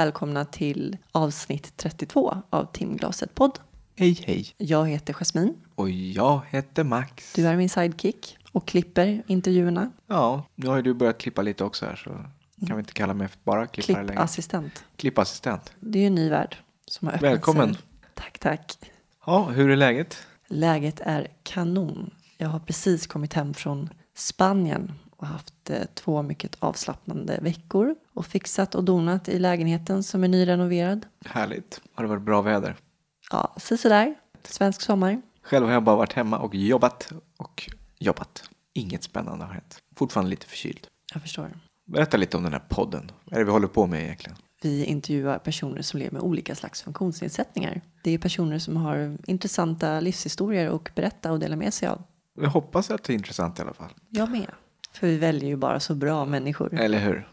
Välkomna till avsnitt 32 av Timglaset podd. Hej hej. Jag heter Jasmin. Och jag heter Max. Du är min sidekick och klipper intervjuerna. Ja, nu har ju du börjat klippa lite också här så kan vi inte kalla mig för bara klippare längre. Klippassistent. Klippassistent. Det är ju en ny värld som har öppnat Välkommen. sig. Tack, tack. Ja, hur är läget? Läget är kanon. Jag har precis kommit hem från Spanien och haft eh, två mycket avslappnande veckor och fixat och donat i lägenheten som är nyrenoverad. Härligt. Har det varit bra väder? Ja, sådär. Svensk sommar. Själv har jag bara varit hemma och jobbat och jobbat. Inget spännande har hänt. Fortfarande lite förkyld. Jag förstår. Berätta lite om den här podden. Vad är det vi håller på med egentligen? Vi intervjuar personer som lever med olika slags funktionsnedsättningar. Det är personer som har intressanta livshistorier att berätta och dela med sig av. Jag hoppas att det är intressant i alla fall. Jag med. För vi väljer ju bara så bra människor. Eller hur?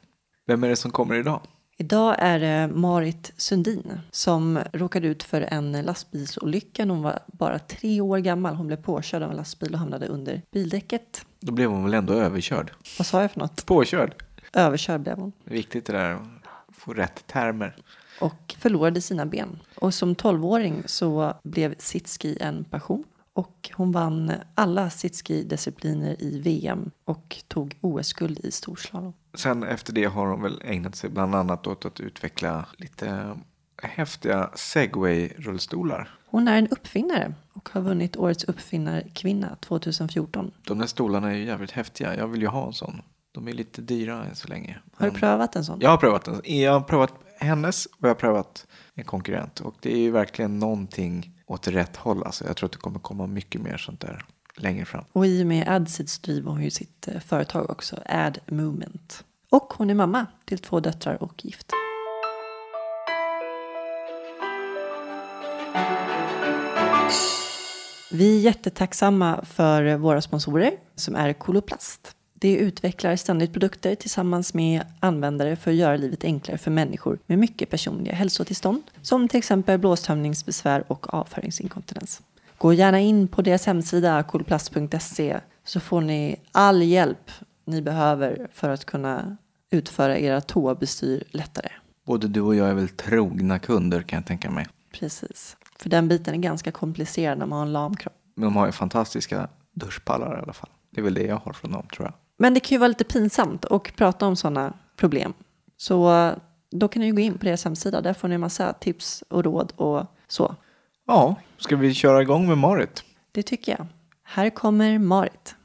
Vem är det som kommer idag? Idag är det Marit Sundin som råkade ut för en lastbilsolycka när hon var bara tre år gammal. Hon blev påkörd av en lastbil och hamnade under bildäcket. Då blev hon väl ändå överkörd? Vad sa jag för något? Påkörd? Överkörd blev hon. Viktigt det där att få rätt termer. och förlorade sina ben. Och som 12-åring så blev sitski en passion. Och hon vann alla sitski-discipliner i VM och tog OS-guld i storslalom. Sen efter det har hon väl ägnat sig bland annat åt att utveckla lite häftiga segway-rullstolar. Hon är en uppfinnare och har vunnit Årets uppfinnarkvinna 2014. De där stolarna är ju jävligt häftiga. Jag vill ju ha en sån. De är lite dyra än så länge. Har du Men prövat en sån? Jag har prövat den. Jag har prövat hennes och jag har prövat en konkurrent. Och det är ju verkligen någonting åt rätt håll. Alltså jag tror att det kommer komma mycket mer sånt där längre fram. Och i och med AdSeed så driver hon ju sitt eh, företag också, Ad Movement. Och hon är mamma till två döttrar och gift. Vi är jättetacksamma för våra sponsorer som är Koloplast. Det utvecklar ständigt produkter tillsammans med användare för att göra livet enklare för människor med mycket personliga hälsotillstånd som till exempel blåstömningsbesvär och avföringsinkontinens. Gå gärna in på deras hemsida koloplast.se så får ni all hjälp ni behöver för att kunna utföra era toabestyr lättare. Både du och jag är väl trogna kunder kan jag tänka mig. Precis. För den biten är ganska komplicerad när man har en lam kropp. Men de har ju fantastiska duschpallar i alla fall. Det är väl det jag har från dem tror jag. Men det kan ju vara lite pinsamt att prata om sådana problem. Så eh, då kan ni gå in på deras hemsida. Där får ni en massa tips och råd och så. Ja, ska vi köra igång med Marit? Det tycker jag. Här kommer Marit.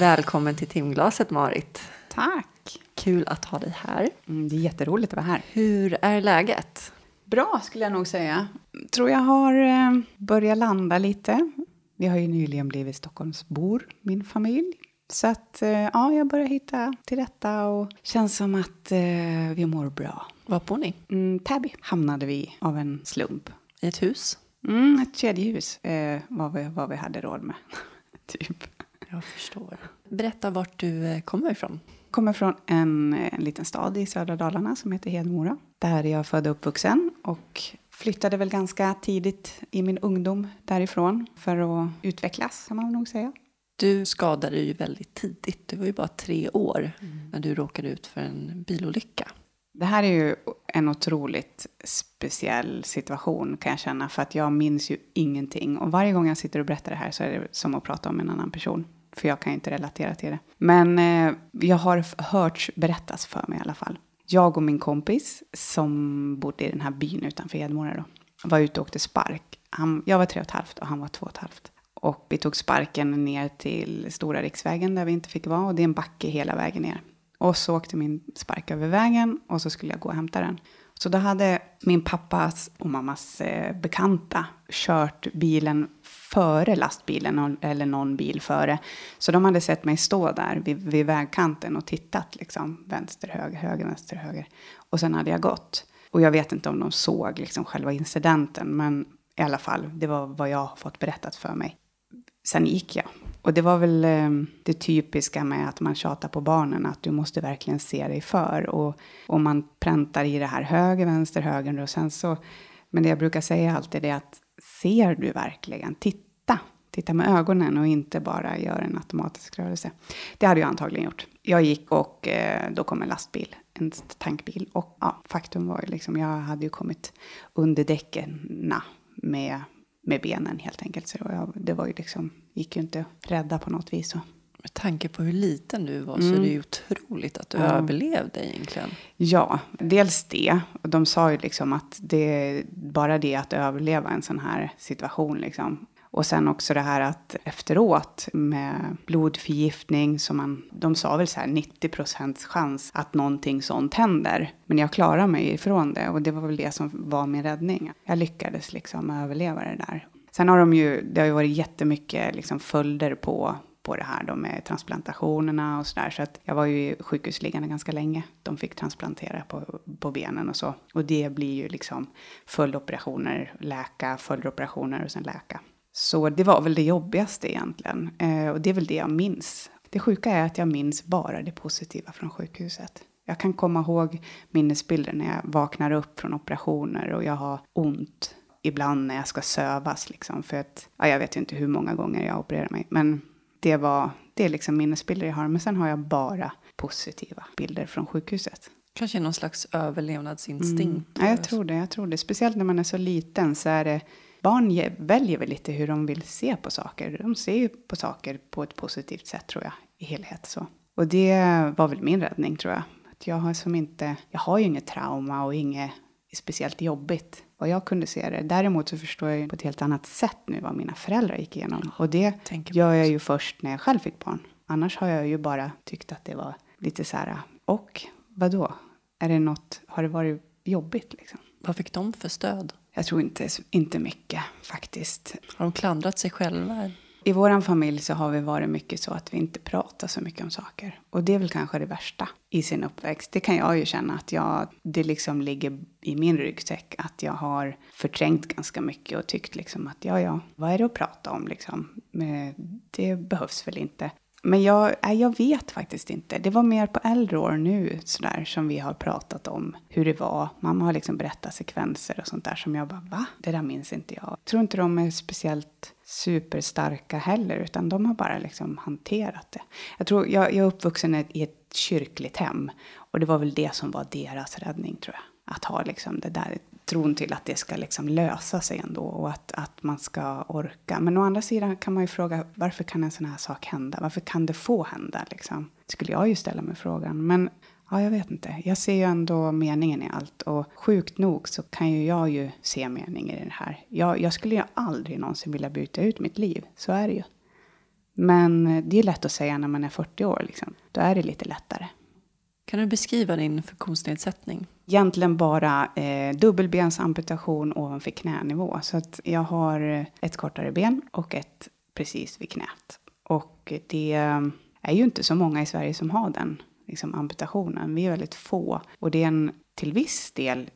Välkommen till timglaset Marit. Tack! Kul att ha dig här. Mm, det är jätteroligt att vara här. Hur är läget? Bra skulle jag nog säga. Tror jag har eh, börjat landa lite. Vi har ju nyligen blivit Stockholmsbor, min familj. Så att eh, ja, jag börjar hitta till rätta och känns som att eh, vi mår bra. Var bor ni? Mm, Täby hamnade vi av en slump. I ett hus? Mm, ett kedjehus eh, var vi, vad vi hade råd med. typ. Jag förstår. Berätta vart du eh, kommer ifrån. Kommer från en, en liten stad i södra Dalarna som heter Hedemora. Där är jag född och uppvuxen och flyttade väl ganska tidigt i min ungdom därifrån för att utvecklas kan man nog säga. Du skadade ju väldigt tidigt. Du var ju bara tre år när du råkade ut för en bilolycka. Det här är ju en otroligt speciell situation kan jag känna för att jag minns ju ingenting och varje gång jag sitter och berättar det här så är det som att prata om en annan person. För jag kan ju inte relatera till det. Men eh, jag har hört berättas för mig i alla fall. Jag och min kompis som bodde i den här byn utanför Hedemora då. Var ute och åkte spark. Han, jag var tre och ett halvt och han var två och ett halvt. Och vi tog sparken ner till Stora riksvägen där vi inte fick vara. Och det är en backe hela vägen ner. Och så åkte min spark över vägen och så skulle jag gå och hämta den. Så då hade min pappas och mammas eh, bekanta kört bilen före lastbilen eller någon bil före. Så de hade sett mig stå där vid, vid vägkanten och tittat liksom vänster, höger, höger, vänster, höger. Och sen hade jag gått. Och jag vet inte om de såg liksom själva incidenten, men i alla fall, det var vad jag har fått berättat för mig. Sen gick jag. Och det var väl ehm, det typiska med att man tjatar på barnen, att du måste verkligen se dig för. Och, och man präntar i det här höger, vänster, höger och sen så. Men det jag brukar säga alltid är att ser du verkligen, titta Titta med ögonen och inte bara göra en automatisk rörelse. Det hade jag antagligen gjort. Jag gick och eh, då kom en lastbil, en tankbil. Och ja, faktum var ju liksom, jag hade ju kommit under däcken med, med benen helt enkelt. Så jag, det var ju liksom, gick ju inte att rädda på något vis. Så. Med tanke på hur liten du var mm. så är det ju otroligt att du ja. överlevde egentligen. Ja, dels det. De sa ju liksom att det bara det att överleva en sån här situation liksom. Och sen också det här att efteråt med blodförgiftning, som man, de sa väl så här 90 procents chans att någonting sånt händer. Men jag klarade mig ifrån det och det var väl det som var min räddning. Jag lyckades liksom överleva det där. Sen har de ju, det har ju varit jättemycket liksom följder på på det här då med transplantationerna och sådär. Så att jag var ju sjukhusliggande ganska länge. De fick transplantera på, på benen och så. Och det blir ju liksom följdoperationer, läka, följdoperationer och sen läka. Så det var väl det jobbigaste egentligen. Eh, och det är väl det jag minns. Det sjuka är att jag minns bara det positiva från sjukhuset. Jag kan komma ihåg minnesbilder när jag vaknar upp från operationer och jag har ont ibland när jag ska sövas. Liksom, för att, ja, jag vet ju inte hur många gånger jag opererar mig. Men det, var, det är liksom minnesbilder jag har. Men sen har jag bara positiva bilder från sjukhuset. Kanske någon slags överlevnadsinstinkt. Mm. Ja, jag tror det. Jag tror det. Speciellt när man är så liten så är det barn väljer väl lite hur de vill se på saker. De ser ju på saker på ett positivt sätt tror jag, i helhet så. Och det var väl min räddning tror jag. Att jag har som inte, jag har ju inget trauma och inget speciellt jobbigt vad jag kunde se det. Däremot så förstår jag ju på ett helt annat sätt nu vad mina föräldrar gick igenom. Och det gör jag ju först när jag själv fick barn. Annars har jag ju bara tyckt att det var lite så här, och vad då? Är det något, har det varit jobbigt liksom? Vad fick de för stöd? Jag tror inte, inte mycket faktiskt. Har de klandrat sig själva? I vår familj så har vi varit mycket så att vi inte pratar så mycket om saker. Och det är väl kanske det värsta i sin uppväxt. Det kan jag ju känna att jag, det liksom ligger i min ryggsäck att jag har förträngt ganska mycket och tyckt liksom att ja, ja, vad är det att prata om liksom? Eh, det behövs väl inte. Men jag, nej, jag vet faktiskt inte. Det var mer på äldre år nu sådär, som vi har pratat om hur det var. Mamma har liksom berättat sekvenser och sånt där som jag bara, va? Det där minns inte jag. Jag tror inte de är speciellt superstarka heller, utan de har bara liksom hanterat det. Jag tror, jag, jag är uppvuxen i ett kyrkligt hem och det var väl det som var deras räddning tror jag. Att ha liksom det där tron till att det ska liksom lösa sig ändå och att, att man ska orka. Men å andra sidan kan man ju fråga varför kan en sån här sak hända? Varför kan det få hända liksom? Skulle jag ju ställa mig frågan. Men ja, jag vet inte. Jag ser ju ändå meningen i allt och sjukt nog så kan ju jag ju se mening i det här. Jag, jag skulle ju aldrig någonsin vilja byta ut mitt liv. Så är det ju. Men det är lätt att säga när man är 40 år liksom. Då är det lite lättare. Kan du beskriva din funktionsnedsättning? Egentligen bara eh, dubbelbensamputation ovanför knänivå. Så att jag har ett kortare ben och ett precis vid knät. Och det är ju inte så många i Sverige som har den liksom, amputationen. Vi är väldigt få. Och det är en till viss del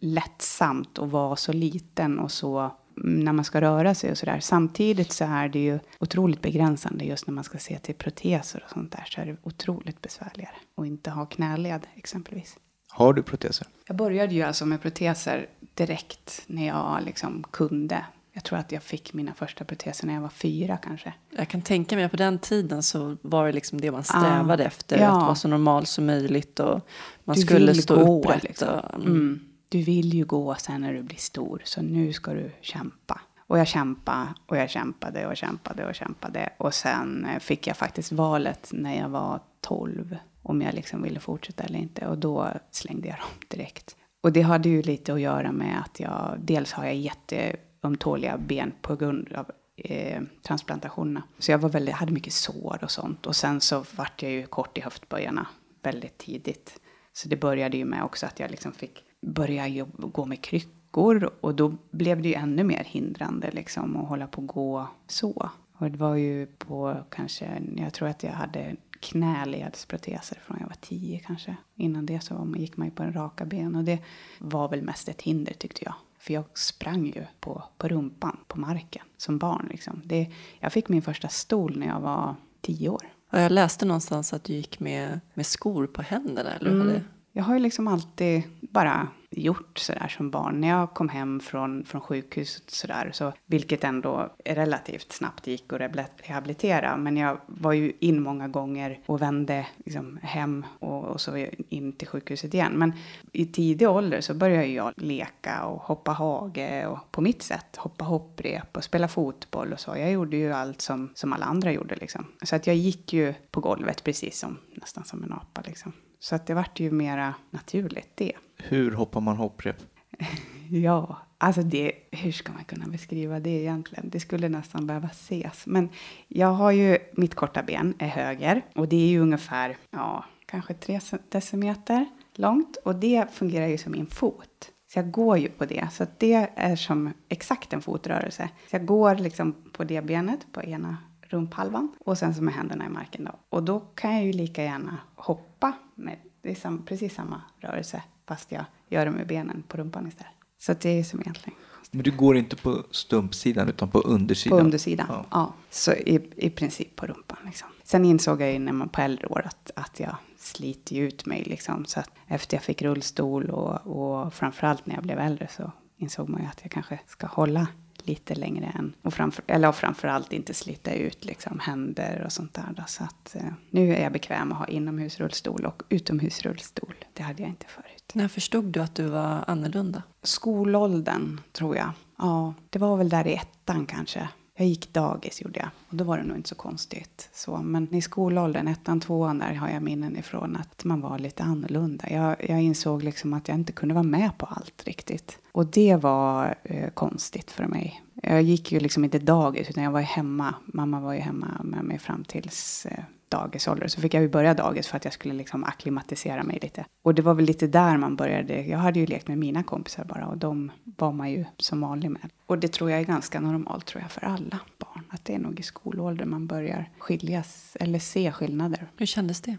lättsamt att vara så liten och så när man ska röra sig och sådär. Samtidigt så är det ju otroligt begränsande just när man ska se till proteser och sånt där. Så är det otroligt besvärligare att inte ha knäled exempelvis. Har du proteser? Jag började ju alltså med proteser direkt när jag liksom kunde. Jag tror att jag fick mina första proteser när jag var fyra kanske. Jag kan tänka mig att på den tiden så var det liksom det man strävade ah, efter. Ja. Att vara så normal som möjligt och man du skulle stå gå, upprätt. Liksom. Och, mm. Mm du vill ju gå sen när du blir stor, så nu ska du kämpa. Och jag kämpade och jag kämpade och kämpade och kämpade. Och sen eh, fick jag faktiskt valet när jag var 12 om jag liksom ville fortsätta eller inte. Och då slängde jag dem direkt. Och det hade ju lite att göra med att jag, dels har jag jätteömtåliga ben på grund av eh, transplantationerna. Så jag var väldigt, hade mycket sår och sånt. Och sen så vart jag ju kort i höftböjarna väldigt tidigt. Så det började ju med också att jag liksom fick börja gå med kryckor och då blev det ju ännu mer hindrande liksom att hålla på och gå så. Och det var ju på kanske, jag tror att jag hade knäledsproteser från jag var tio kanske. Innan det så gick man ju på en raka ben och det var väl mest ett hinder tyckte jag. För jag sprang ju på, på rumpan på marken som barn. Liksom. Det, jag fick min första stol när jag var tio år. jag läste någonstans att du gick med, med skor på händerna. Eller mm. Jag har ju liksom alltid bara gjort sådär som barn. När jag kom hem från, från sjukhuset sådär, så, vilket ändå relativt snabbt gick att rehabilitera. Men jag var ju in många gånger och vände liksom, hem och, och så in till sjukhuset igen. Men i tidig ålder så började jag leka och hoppa hage och på mitt sätt hoppa hopprep och spela fotboll och så. Jag gjorde ju allt som, som alla andra gjorde liksom. Så att jag gick ju på golvet precis som nästan som en apa liksom. Så att det vart ju mera naturligt det. Hur hoppar man hopprep? ja, alltså det, hur ska man kunna beskriva det egentligen? Det skulle nästan behöva ses. Men jag har ju, mitt korta ben är höger och det är ju ungefär, ja, kanske tre decimeter långt och det fungerar ju som min fot. Så jag går ju på det. Så det är som exakt en fotrörelse. Så jag går liksom på det benet på ena rumphalvan och sen så med händerna i marken då. Och då kan jag ju lika gärna hoppa med det är sam, precis samma rörelse fast jag gör det med benen på rumpan istället. Så det är som egentligen. Men du går inte på stumpsidan utan på undersidan? På undersidan, ja. ja. Så i, i princip på rumpan liksom. Sen insåg jag ju när man på äldre år att, att jag sliter ut mig liksom. Så att efter jag fick rullstol och, och framförallt när jag blev äldre så insåg man ju att jag kanske ska hålla lite längre än, och framför, eller framförallt inte slita ut liksom händer och sånt där. Då. Så att eh, nu är jag bekväm att ha inomhusrullstol och utomhusrullstol. Det hade jag inte förut. När förstod du att du var annorlunda? Skolåldern tror jag. Ja, det var väl där i ettan kanske. Jag gick dagis gjorde jag. Och då var det nog inte så konstigt. Så, men i skolåldern, ettan, tvåan, där har jag minnen ifrån att man var lite annorlunda. Jag, jag insåg liksom att jag inte kunde vara med på allt riktigt. Och det var eh, konstigt för mig. Jag gick ju liksom inte dagis utan jag var hemma. Mamma var ju hemma med mig fram tills eh, dagisålder. Så fick jag ju börja dagis för att jag skulle liksom akklimatisera mig lite. Och det var väl lite där man började. Jag hade ju lekt med mina kompisar bara och de var man ju som vanlig med. Och det tror jag är ganska normalt tror jag för alla barn. Att det är nog i skolåldern man börjar skiljas eller se skillnader. Hur kändes det?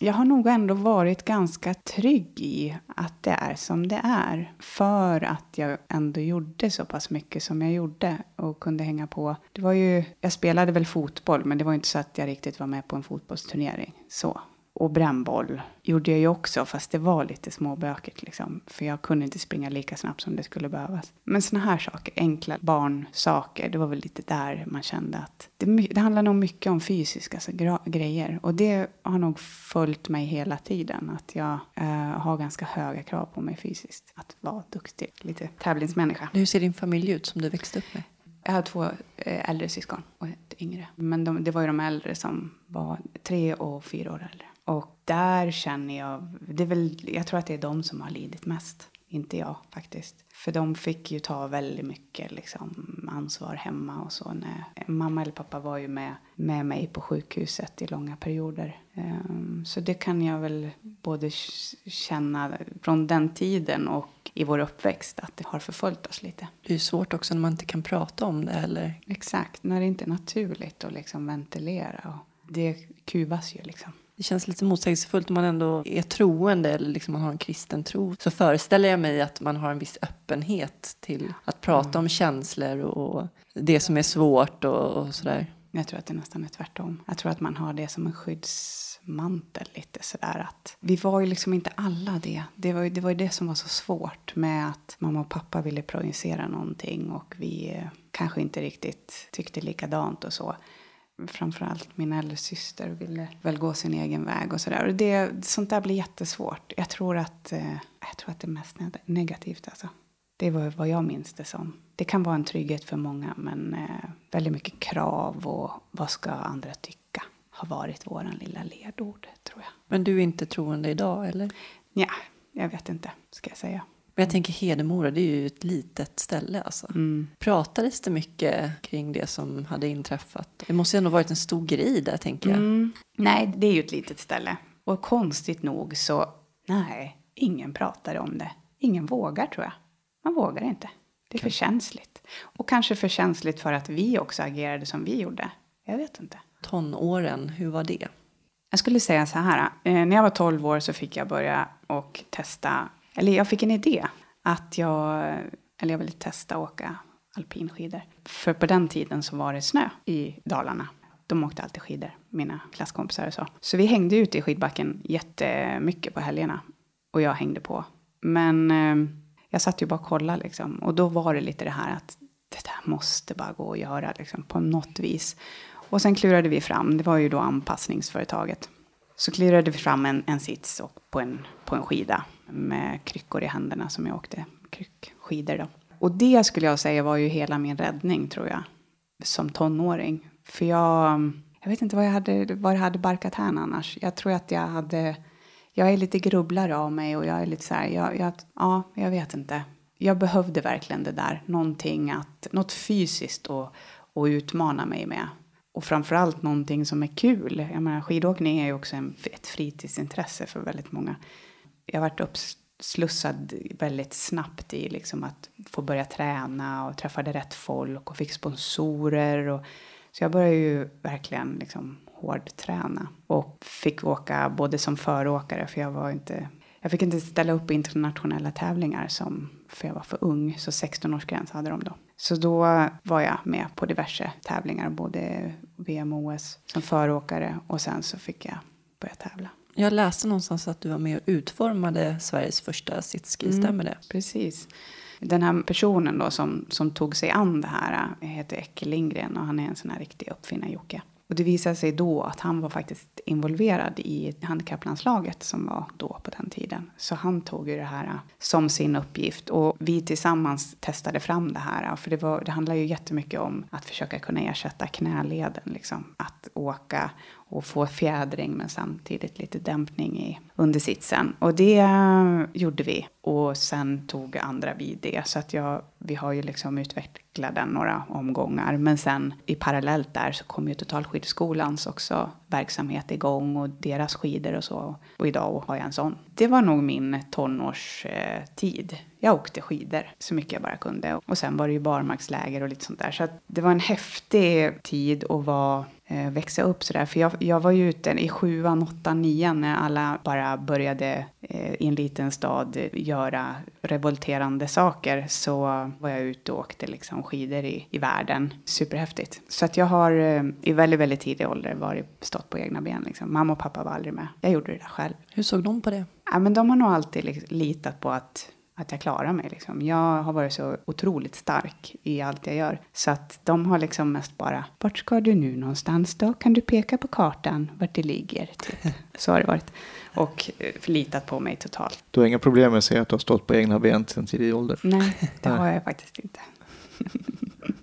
Jag har nog ändå varit ganska trygg i att det är som det är. För att jag ändå gjorde så pass mycket som jag gjorde och kunde hänga på. Det var ju, jag spelade väl fotboll men det var inte så att jag riktigt var med på en fotbollsturnering. Så och brännboll gjorde jag ju också, fast det var lite småbökigt liksom. För jag kunde inte springa lika snabbt som det skulle behövas. Men såna här saker, enkla barnsaker, det var väl lite där man kände att det, det handlar nog mycket om fysiska alltså, grejer. Och det har nog följt mig hela tiden, att jag äh, har ganska höga krav på mig fysiskt. Att vara duktig, lite tävlingsmänniska. Hur ser din familj ut som du växte upp med? Jag har två eh, äldre syskon och ett yngre. Men de, det var ju de äldre som var tre och fyra år äldre. Och där känner jag, det är väl, jag tror att det är de som har lidit mest. Inte jag faktiskt. För de fick ju ta väldigt mycket liksom, ansvar hemma och så. När, mamma eller pappa var ju med, med mig på sjukhuset i långa perioder. Um, så det kan jag väl både känna från den tiden och i vår uppväxt att det har förföljt oss lite. Det är svårt också när man inte kan prata om det eller? Exakt, när det inte är naturligt att liksom ventilera. Och det kuvas ju liksom. Det känns lite motsägelsefullt om man ändå är troende eller liksom man har en kristen tro. Så föreställer jag mig att man har en viss öppenhet till att prata mm. om känslor och det som är svårt och, och sådär. Jag tror att det nästan är tvärtom. Jag tror att man har det som en skyddsmantel lite sådär att vi var ju liksom inte alla det. Det var ju det, var ju det som var så svårt med att mamma och pappa ville projicera någonting och vi eh, kanske inte riktigt tyckte likadant och så framförallt min äldre syster ville väl gå sin egen väg och sådär. Och det, sånt där blir jättesvårt. Jag tror att, eh, jag tror att det är mest negativt alltså. Det var vad jag minns det som. Det kan vara en trygghet för många men eh, väldigt mycket krav och vad ska andra tycka har varit våran lilla ledord tror jag. Men du är inte troende idag eller? Ja, jag vet inte ska jag säga. Men jag tänker Hedemora, det är ju ett litet ställe alltså. Mm. Pratades det mycket kring det som hade inträffat? Det måste ju ändå varit en stor grej där tänker jag. Mm. Nej, det är ju ett litet ställe. Och konstigt nog så, nej, ingen pratar om det. Ingen vågar tror jag. Man vågar inte. Det är för känsligt. Och kanske för känsligt för att vi också agerade som vi gjorde. Jag vet inte. Tonåren, hur var det? Jag skulle säga så här. Eh, när jag var 12 år så fick jag börja och testa eller jag fick en idé att jag, eller jag ville testa att åka alpinskidor. För på den tiden så var det snö i Dalarna. De åkte alltid skidor, mina klasskompisar och så. Så vi hängde ute i skidbacken jättemycket på helgerna. Och jag hängde på Men eh, jag satt ju bara och kollade liksom. Och då var det lite det här att det där måste bara gå att göra liksom, på något vis. Och sen klurade vi fram, det var ju då anpassningsföretaget. Så klurade vi fram en, en sits och på, en, på en skida med kryckor i händerna som jag åkte kryckskidor då. Och det skulle jag säga var ju hela min räddning tror jag. Som tonåring. För jag, jag vet inte vad jag hade, vad jag hade barkat här annars. Jag tror att jag hade, jag är lite grubblare av mig och jag är lite så här, jag, jag, ja, jag vet inte. Jag behövde verkligen det där, någonting att, något fysiskt att, att utmana mig med. Och framförallt någonting som är kul. Jag menar, skidåkning är ju också en, ett fritidsintresse för väldigt många. Jag varit uppslussad väldigt snabbt i liksom att få börja träna och träffade rätt folk och fick sponsorer. Och, så jag började ju verkligen liksom hårdträna och fick åka både som föråkare för jag var inte jag fick inte ställa upp i internationella tävlingar som, för jag var för ung, så 16-årsgräns hade de då. Så då var jag med på diverse tävlingar, både VM och OS som föråkare och sen så fick jag börja tävla. Jag läste någonstans att du var med och utformade Sveriges första sitski, mm, stämmer det? Precis. Den här personen då som, som tog sig an det här heter Ecke Lindgren och han är en sån här riktig uppfinnar-Jocke. Och det visade sig då att han var faktiskt involverad i handikapplandslaget som var då på den tiden. Så han tog ju det här som sin uppgift och vi tillsammans testade fram det här. För det, var, det handlar ju jättemycket om att försöka kunna ersätta knäleden. Liksom. Att åka och få fjädring men samtidigt lite dämpning i undersitsen. Och det eh, gjorde vi. Och sen tog andra vid det. Så att jag, vi har ju liksom utvecklat den några omgångar. Men sen i parallellt där så kom ju Totalskidskolans också verksamhet igång och deras skidor och så. Och idag har jag en sån. Det var nog min tonårstid. Eh, jag åkte skidor så mycket jag bara kunde. Och sen var det ju barmarksläger och lite sånt där. Så att det var en häftig tid att vara växa upp sådär. För jag, jag var ju ute i sjuan, åttan, nian när alla bara började eh, i en liten stad göra revolterande saker. Så var jag ute och åkte liksom skidor i, i världen. Superhäftigt. Så att jag har eh, i väldigt, väldigt tidig ålder varit, stått på egna ben. Liksom. Mamma och pappa var aldrig med. Jag gjorde det där själv. Hur såg de på det? Ja, men de har nog alltid litat på att att jag klarar mig. Liksom. Jag har varit så otroligt stark i allt jag gör. Så att de har liksom mest bara, vart ska du nu någonstans då? Kan du peka på kartan vart det ligger? Typ. Så har det varit. Och eh, litat på mig totalt. Du har inga problem med att säga att du har stått på egna ben sedan tidig ålder? Nej, det har jag faktiskt inte.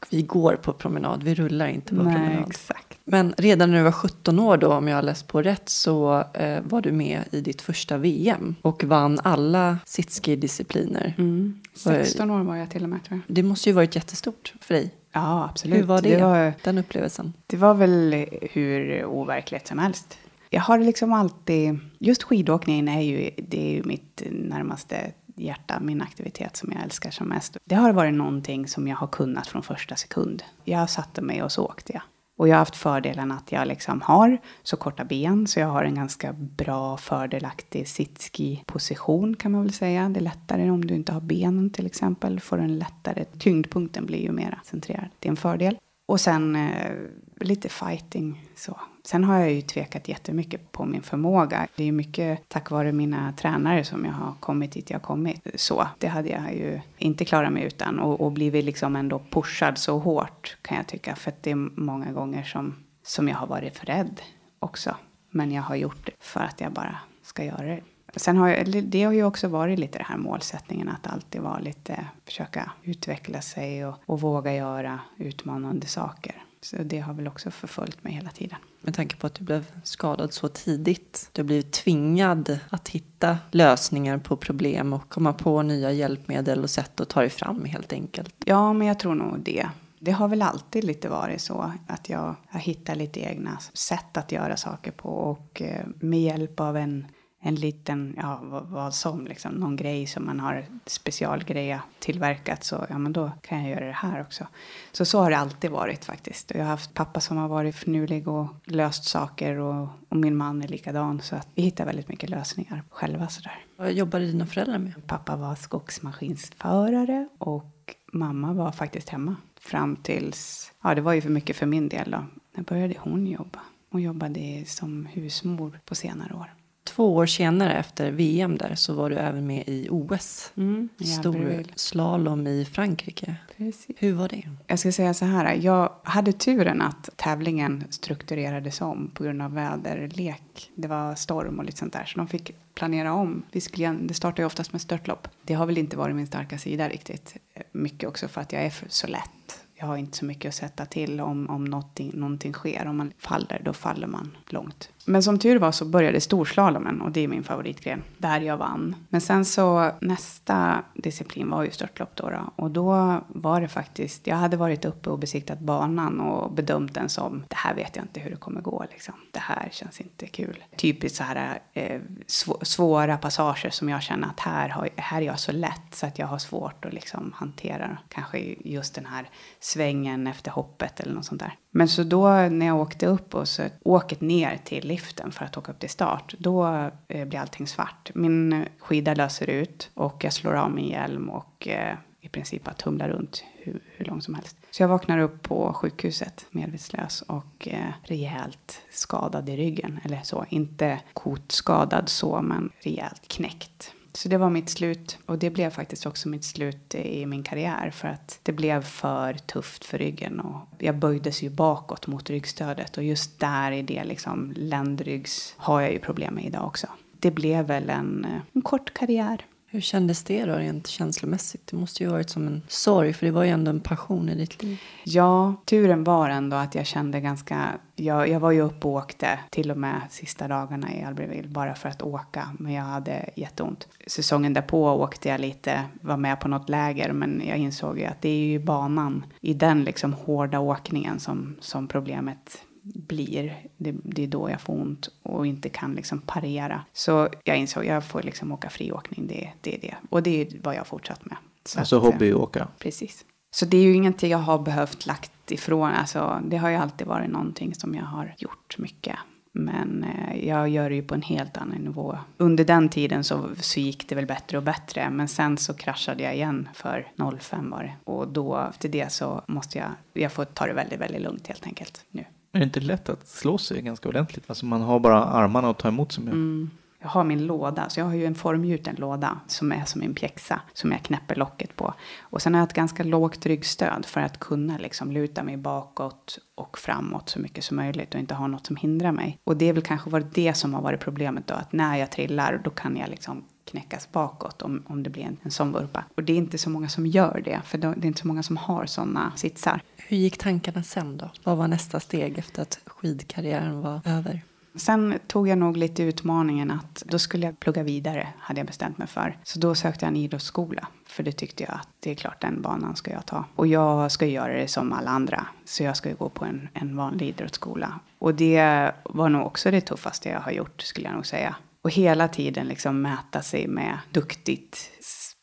Vi går på promenad, vi rullar inte på Nej, promenad. Exakt. Men redan när du var 17 år då, om jag har läst på rätt, så eh, var du med i ditt första VM och vann alla sitski-discipliner. Mm. 16 år var jag till och med tror jag. Det måste ju varit jättestort för dig. Ja, absolut. Hur var det, det var, den upplevelsen? Det var väl hur overkligt som helst. Jag har liksom alltid, just skidåkningen är ju, det är ju mitt närmaste hjärta, min aktivitet som jag älskar som mest. Det har varit någonting som jag har kunnat från första sekund. Jag satte mig och så åkte jag. Och jag har haft fördelen att jag liksom har så korta ben så jag har en ganska bra fördelaktig sitski-position kan man väl säga. Det är lättare om du inte har benen till exempel. Får en lättare, tyngdpunkten blir ju mera centrerad. Det är en fördel. Och sen eh, lite fighting så. Sen har jag ju tvekat jättemycket på min förmåga. Det är mycket tack vare mina tränare som jag har kommit dit jag har kommit. Så det hade jag ju inte klarat mig utan. Och, och blivit liksom ändå pushad så hårt kan jag tycka. För att det är många gånger som, som jag har varit för rädd också. Men jag har gjort det för att jag bara ska göra det. Sen har jag, det har ju också varit lite den här målsättningen att alltid vara lite, försöka utveckla sig och, och våga göra utmanande saker. Så det har väl också förföljt mig hela tiden. Med tanke på att du blev skadad så tidigt. Du har blivit tvingad att hitta lösningar på problem och komma på nya hjälpmedel och sätt att ta dig fram helt enkelt. Ja, men jag tror nog det. Det har väl alltid lite varit så att jag, jag hittar lite egna sätt att göra saker på och eh, med hjälp av en en liten, ja vad, vad, som, liksom, någon grej som man har specialgreja tillverkat så ja men då kan jag göra det här också. Så så har det alltid varit faktiskt. Och jag har haft pappa som har varit förnulig och löst saker och, och min man är likadan så att vi hittar väldigt mycket lösningar själva sådär. Vad jobbade dina föräldrar med? Pappa var skogsmaskinsförare och mamma var faktiskt hemma fram tills, ja det var ju för mycket för min del då. När började hon jobba? Hon jobbade som husmor på senare år. Två år senare efter VM där så var du även med i OS. Mm, Stor slalom i Frankrike. Precis. Hur var det? Jag ska säga så här, jag hade turen att tävlingen strukturerades om på grund av väderlek. Det var storm och lite sånt där, så de fick planera om. Vi skulle, igen- det startar ju oftast med störtlopp. Det har väl inte varit min starka sida riktigt. Mycket också för att jag är så lätt. Jag har inte så mycket att sätta till om, om någonting, någonting sker. Om man faller, då faller man långt. Men som tur var så började storslalomen och det är min favoritgren. Där jag vann. Men sen så nästa disciplin var ju störtlopp då, då. Och då var det faktiskt, jag hade varit uppe och besiktat banan och bedömt den som, det här vet jag inte hur det kommer gå liksom. Det här känns inte kul. Typiskt så här eh, sv- svåra passager som jag känner att här, har, här är jag så lätt så att jag har svårt att liksom hantera kanske just den här svängen efter hoppet eller något sånt där. Men så då när jag åkte upp och så åket ner till liften för att åka upp till start, då eh, blir allting svart. Min eh, skida löser ut och jag slår av min hjälm och eh, i princip bara tumlar runt hur, hur långt som helst. Så jag vaknar upp på sjukhuset medvetslös och eh, rejält skadad i ryggen. Eller så, inte kotskadad så, men rejält knäckt. Så det var mitt slut. Och det blev faktiskt också mitt slut eh, i min karriär. För att det blev för tufft för ryggen. Och jag böjdes ju bakåt mot ryggstödet. Och just där i det liksom ländryggs har jag ju problem med idag också. Det blev väl en, eh, en kort karriär. Hur kändes det då rent känslomässigt? Det måste ju varit som en sorg för det var ju ändå en passion i ditt liv. Mm. Ja, turen var ändå att jag kände ganska... Jag, jag var ju uppe och åkte till och med sista dagarna i Albertville bara för att åka. Men jag hade jätteont. Säsongen därpå åkte jag lite, var med på något läger. Men jag insåg ju att det är ju banan, i den liksom hårda åkningen som, som problemet blir. Det, det är då jag får ont och inte kan liksom parera. Så jag insåg jag får liksom åka friåkning, det, det är det. Och det är vad jag har fortsatt med. Så Alltså att, eh, hobbyåka. Precis. Så det är ju ingenting jag har behövt lagt ifrån. Alltså, det har ju alltid varit någonting som jag har gjort mycket. Men eh, jag gör det ju på en helt annan nivå. Under den tiden så, så gick det väl bättre och bättre. Men sen så kraschade jag igen för 05 var det. Och då efter det så måste jag, jag får ta det väldigt, väldigt lugnt helt enkelt nu. Är det inte lätt att slå sig ganska ordentligt? Alltså man har bara armarna att ta emot sig med. Mm. Jag har min låda, så jag har ju en formgjuten låda som är som en pjäxa som jag knäpper locket på. Och sen har jag ett ganska lågt ryggstöd för att kunna liksom luta mig bakåt och framåt så mycket som möjligt och inte ha något som hindrar mig. Och det är väl kanske varit det som har varit problemet då, att när jag trillar då kan jag liksom knäckas bakåt om, om det blir en, en sån vurpa. Och det är inte så många som gör det, för det är inte så många som har såna sitsar. Hur gick tankarna sen då? Vad var nästa steg efter att skidkarriären var över? Sen tog jag nog lite utmaningen att då skulle jag plugga vidare, hade jag bestämt mig för. Så då sökte jag en idrottsskola, för det tyckte jag att det är klart den banan ska jag ta. Och jag ska göra det som alla andra, så jag ska ju gå på en, en vanlig idrottsskola. Och det var nog också det tuffaste jag har gjort, skulle jag nog säga. Och hela tiden liksom mäta sig med duktigt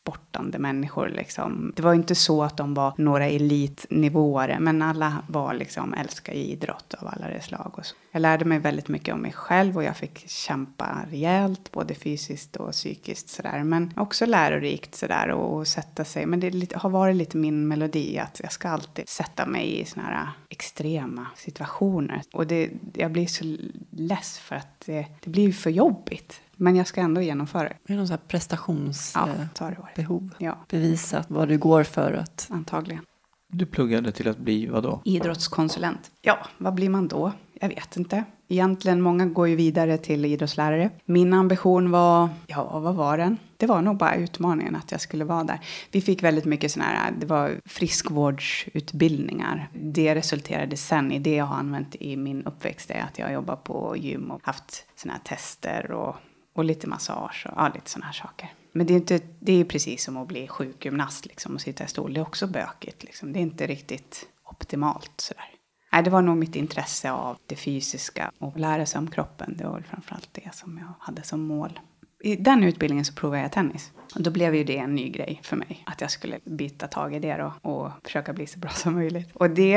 sportande människor. Liksom. Det var inte så att de var några elitnivåer, men alla var liksom älskar idrott av alla dess slag. Och så. Jag lärde mig väldigt mycket om mig själv och jag fick kämpa rejält, både fysiskt och psykiskt sådär. Men också lärorikt sådär och sätta sig. Men det lite, har varit lite min melodi att jag ska alltid sätta mig i sådana här extrema situationer. Och det, jag blir så less för att det, det blir för jobbigt. Men jag ska ändå genomföra det. Är det någon sån här prestationsbehov? Ja, det. Ja, Bevisa vad du går för att... antagligen. Du pluggade till att bli vad då? Idrottskonsulent. Ja, vad blir man då? Jag vet inte. Egentligen, många går ju vidare till idrottslärare. Min ambition var, ja vad var den? Det var nog bara utmaningen att jag skulle vara där. Vi fick väldigt mycket sådana här, det var friskvårdsutbildningar. Det resulterade sen i det jag har använt i min uppväxt, är att jag jobbar på gym och haft sådana här tester och, och lite massage och ja, lite sådana här saker. Men det är, inte, det är precis som att bli sjukgymnast liksom, och sitta i stol. Det är också bökigt. Liksom. Det är inte riktigt optimalt sådär. Nej, det var nog mitt intresse av det fysiska och lära sig om kroppen. Det var väl framförallt det som jag hade som mål. I den utbildningen så provade jag tennis. Och då blev ju det en ny grej för mig. Att jag skulle byta tag i det då och försöka bli så bra som möjligt. Och det,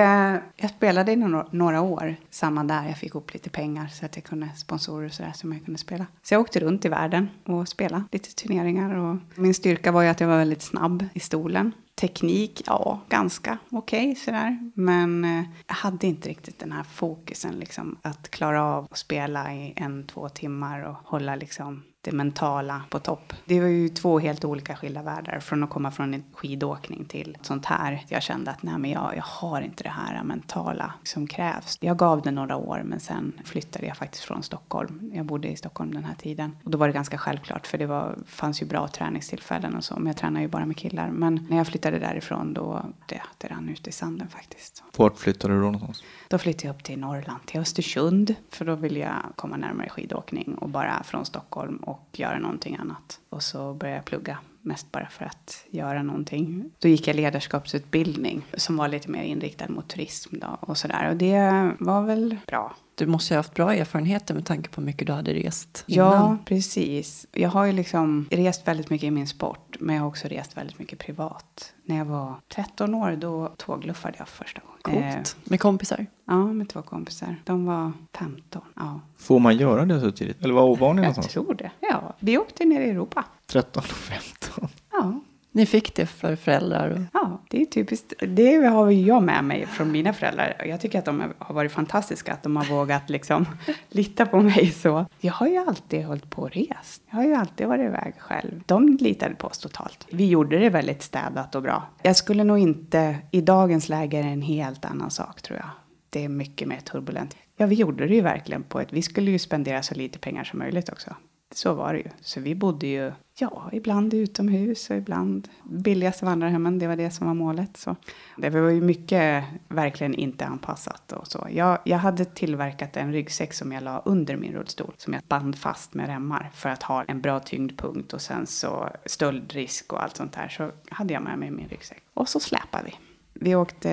jag spelade i några, några år. Samma där, jag fick upp lite pengar så att jag kunde sponsorer och sådär som jag kunde spela. Så jag åkte runt i världen och spelade lite turneringar. Och min styrka var ju att jag var väldigt snabb i stolen. Teknik, ja, ganska okej okay, sådär. Men eh, jag hade inte riktigt den här fokusen liksom. Att klara av att spela i en, två timmar och hålla liksom det mentala på topp. Det var ju två helt olika skilda världar. Från att komma från en skidåkning till sånt här. Jag kände att nej men jag, jag har inte det här mentala som krävs. Jag gav det några år men sen flyttade jag faktiskt från Stockholm. Jag bodde i Stockholm den här tiden. Och då var det ganska självklart för det var, fanns ju bra träningstillfällen och så. Men jag tränar ju bara med killar. Men när jag flyttade därifrån då det, det rann ut i sanden faktiskt. Vart flyttade du då någonstans? Då flyttade jag upp till Norrland, till Östersund. För då ville jag komma närmare skidåkning och bara från Stockholm och och göra någonting annat. Och så började jag plugga, mest bara för att göra någonting. Då gick jag ledarskapsutbildning som var lite mer inriktad mot turism då och sådär. Och det var väl bra. Du måste ju ha haft bra erfarenheter med tanke på hur mycket du hade rest innan. Ja, precis. Jag har ju liksom rest väldigt mycket i min sport, men jag har också rest väldigt mycket privat. När jag var 13 år, då tågluffade jag första gången. Coolt. Eh, med kompisar? Ja, med två kompisar. De var 15. Ja. Får man göra det så tidigt? Eller var ovan Jag någonstans? tror det. Ja, vi åkte ner i Europa. 13 och 15. Ja. Ni fick det för föräldrar? Och... Ja, det är typiskt. Det har jag med mig från mina föräldrar. Jag tycker att de har varit fantastiska, att de har vågat liksom lita på mig så. Jag har ju alltid hållit på och rest. Jag har ju alltid varit iväg själv. De litade på oss totalt. Vi gjorde det väldigt städat och bra. Jag skulle nog inte, i dagens läge är det en helt annan sak tror jag. Det är mycket mer turbulent. Ja, vi gjorde det ju verkligen på ett, vi skulle ju spendera så lite pengar som möjligt också. Så var det ju. Så vi bodde ju, ja, ibland utomhus och ibland billigaste vandrarhemmen. Det var det som var målet. Så det var ju mycket verkligen inte anpassat och så. Jag, jag hade tillverkat en ryggsäck som jag la under min rullstol. Som jag band fast med remmar för att ha en bra tyngdpunkt och sen så stöldrisk och allt sånt där. Så hade jag med mig min ryggsäck. Och så släpade vi. Vi åkte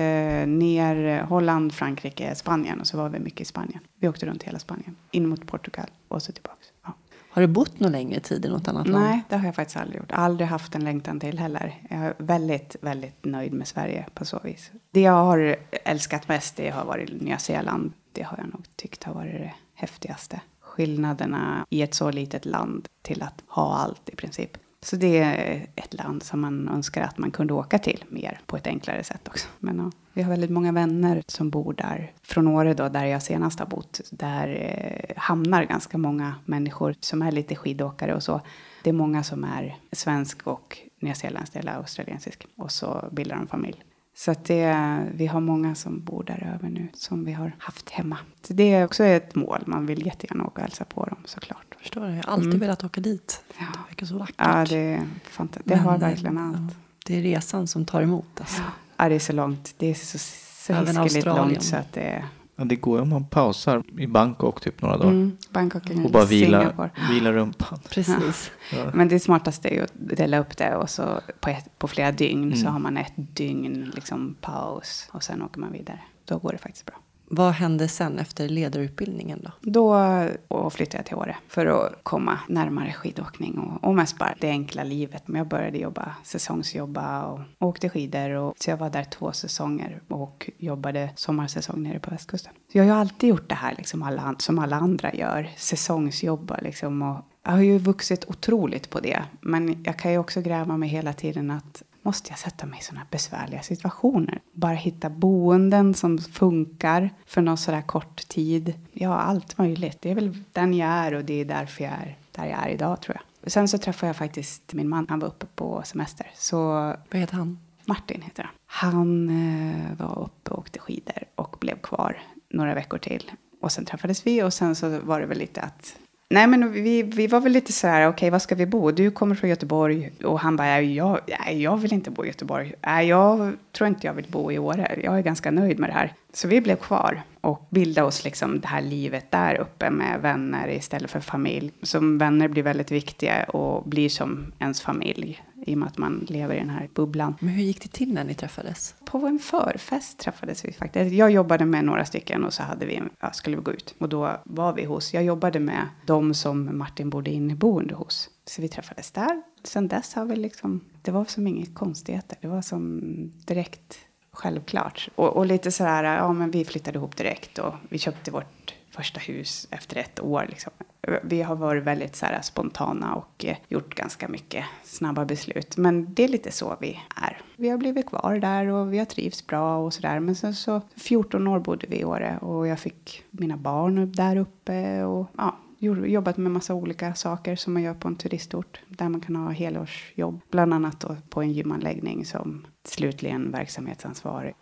ner Holland, Frankrike, Spanien och så var vi mycket i Spanien. Vi åkte runt hela Spanien, in mot Portugal och så tillbaks. Har du bott någon längre tid i något annat land? Nej, det har jag faktiskt aldrig gjort. Aldrig haft en längtan till heller. Jag är väldigt, väldigt nöjd med Sverige på så vis. Det jag har älskat mest det har varit Nya Zeeland. Det har jag nog tyckt har varit det häftigaste. Skillnaderna i ett så litet land till att ha allt i princip. Så det är ett land som man önskar att man kunde åka till mer på ett enklare sätt också. Men ja, vi har väldigt många vänner som bor där. Från Åre då, där jag senast har bott, där eh, hamnar ganska många människor som är lite skidåkare och så. Det är många som är svensk och nyzeeländsk eller australiensisk och så bildar de familj. Så att det, vi har många som bor där över nu som vi har haft hemma. Så det är också ett mål. Man vill jättegärna åka och hälsa på dem såklart. Jag förstår det. Jag har alltid Mm. velat åka dit. Ja. Det verkar så vackert. Ja, det, är det Men, har verkligen allt. ja, det är resan som tar emot. Alltså. Ja, det är så långt. Det är så, så hiskeligt långt så att det är... Ja, det går ju om man pausar i Bangkok typ några dagar. Mm, Bangkok eller Och bara vila, Singapore. vila rumpan. Precis. Ja. Men det smartaste är ju att dela upp det och så på, ett, på flera dygn så Mm. har man ett dygn liksom paus och sen åker man vidare. Då går det faktiskt bra. Vad hände sen efter ledarutbildningen då? Då flyttade jag till Åre för att komma närmare skidåkning och, och mest bara det enkla livet. Men jag började jobba, säsongsjobba och åkte skidor. Och, så jag var där två säsonger och jobbade sommarsäsong nere på västkusten. Så jag har ju alltid gjort det här liksom alla, som alla andra gör, säsongsjobba liksom. Och jag har ju vuxit otroligt på det. Men jag kan ju också gräva mig hela tiden att måste jag sätta mig i sådana besvärliga situationer? Bara hitta boenden som funkar för någon sådär kort tid. Ja, allt möjligt. Det är väl den jag är och det är därför jag är där jag är idag tror jag. Sen så träffade jag faktiskt min man. Han var uppe på semester. Så Vad heter han? Martin heter han. Han eh, var uppe och åkte skidor och blev kvar några veckor till. Och sen träffades vi och sen så var det väl lite att Nej men vi, vi var väl lite så här, okej var ska vi bo? Du kommer från Göteborg och han bara, jag, nej, jag vill inte bo i Göteborg. Nej, jag tror inte jag vill bo i Åre. Jag är ganska nöjd med det här. Så vi blev kvar och bildade oss liksom det här livet där uppe med vänner istället för familj. Som vänner blir väldigt viktiga och blir som ens familj i och med att man lever i den här bubblan. Men hur gick det till när ni träffades? På en förfest träffades vi faktiskt. Jag jobbade med några stycken och så hade vi, ja, skulle vi gå ut. Och då var vi hos, jag jobbade med de som Martin bodde inneboende hos. Så vi träffades där. Sen dess har vi liksom, det var som inget konstigheter. Det var som direkt självklart. Och, och lite så här, ja men vi flyttade ihop direkt och vi köpte vårt första hus efter ett år. Liksom. Vi har varit väldigt så här, spontana och eh, gjort ganska mycket snabba beslut. Men det är lite så vi är. Vi har blivit kvar där och vi har trivts bra och sådär. Men sen så 14 år bodde vi i Åre och jag fick mina barn där uppe och ja, jobbat med massa olika saker som man gör på en turistort. Där man kan ha helårsjobb. Bland annat då på en gymanläggning som slutligen verksamhetsansvarig.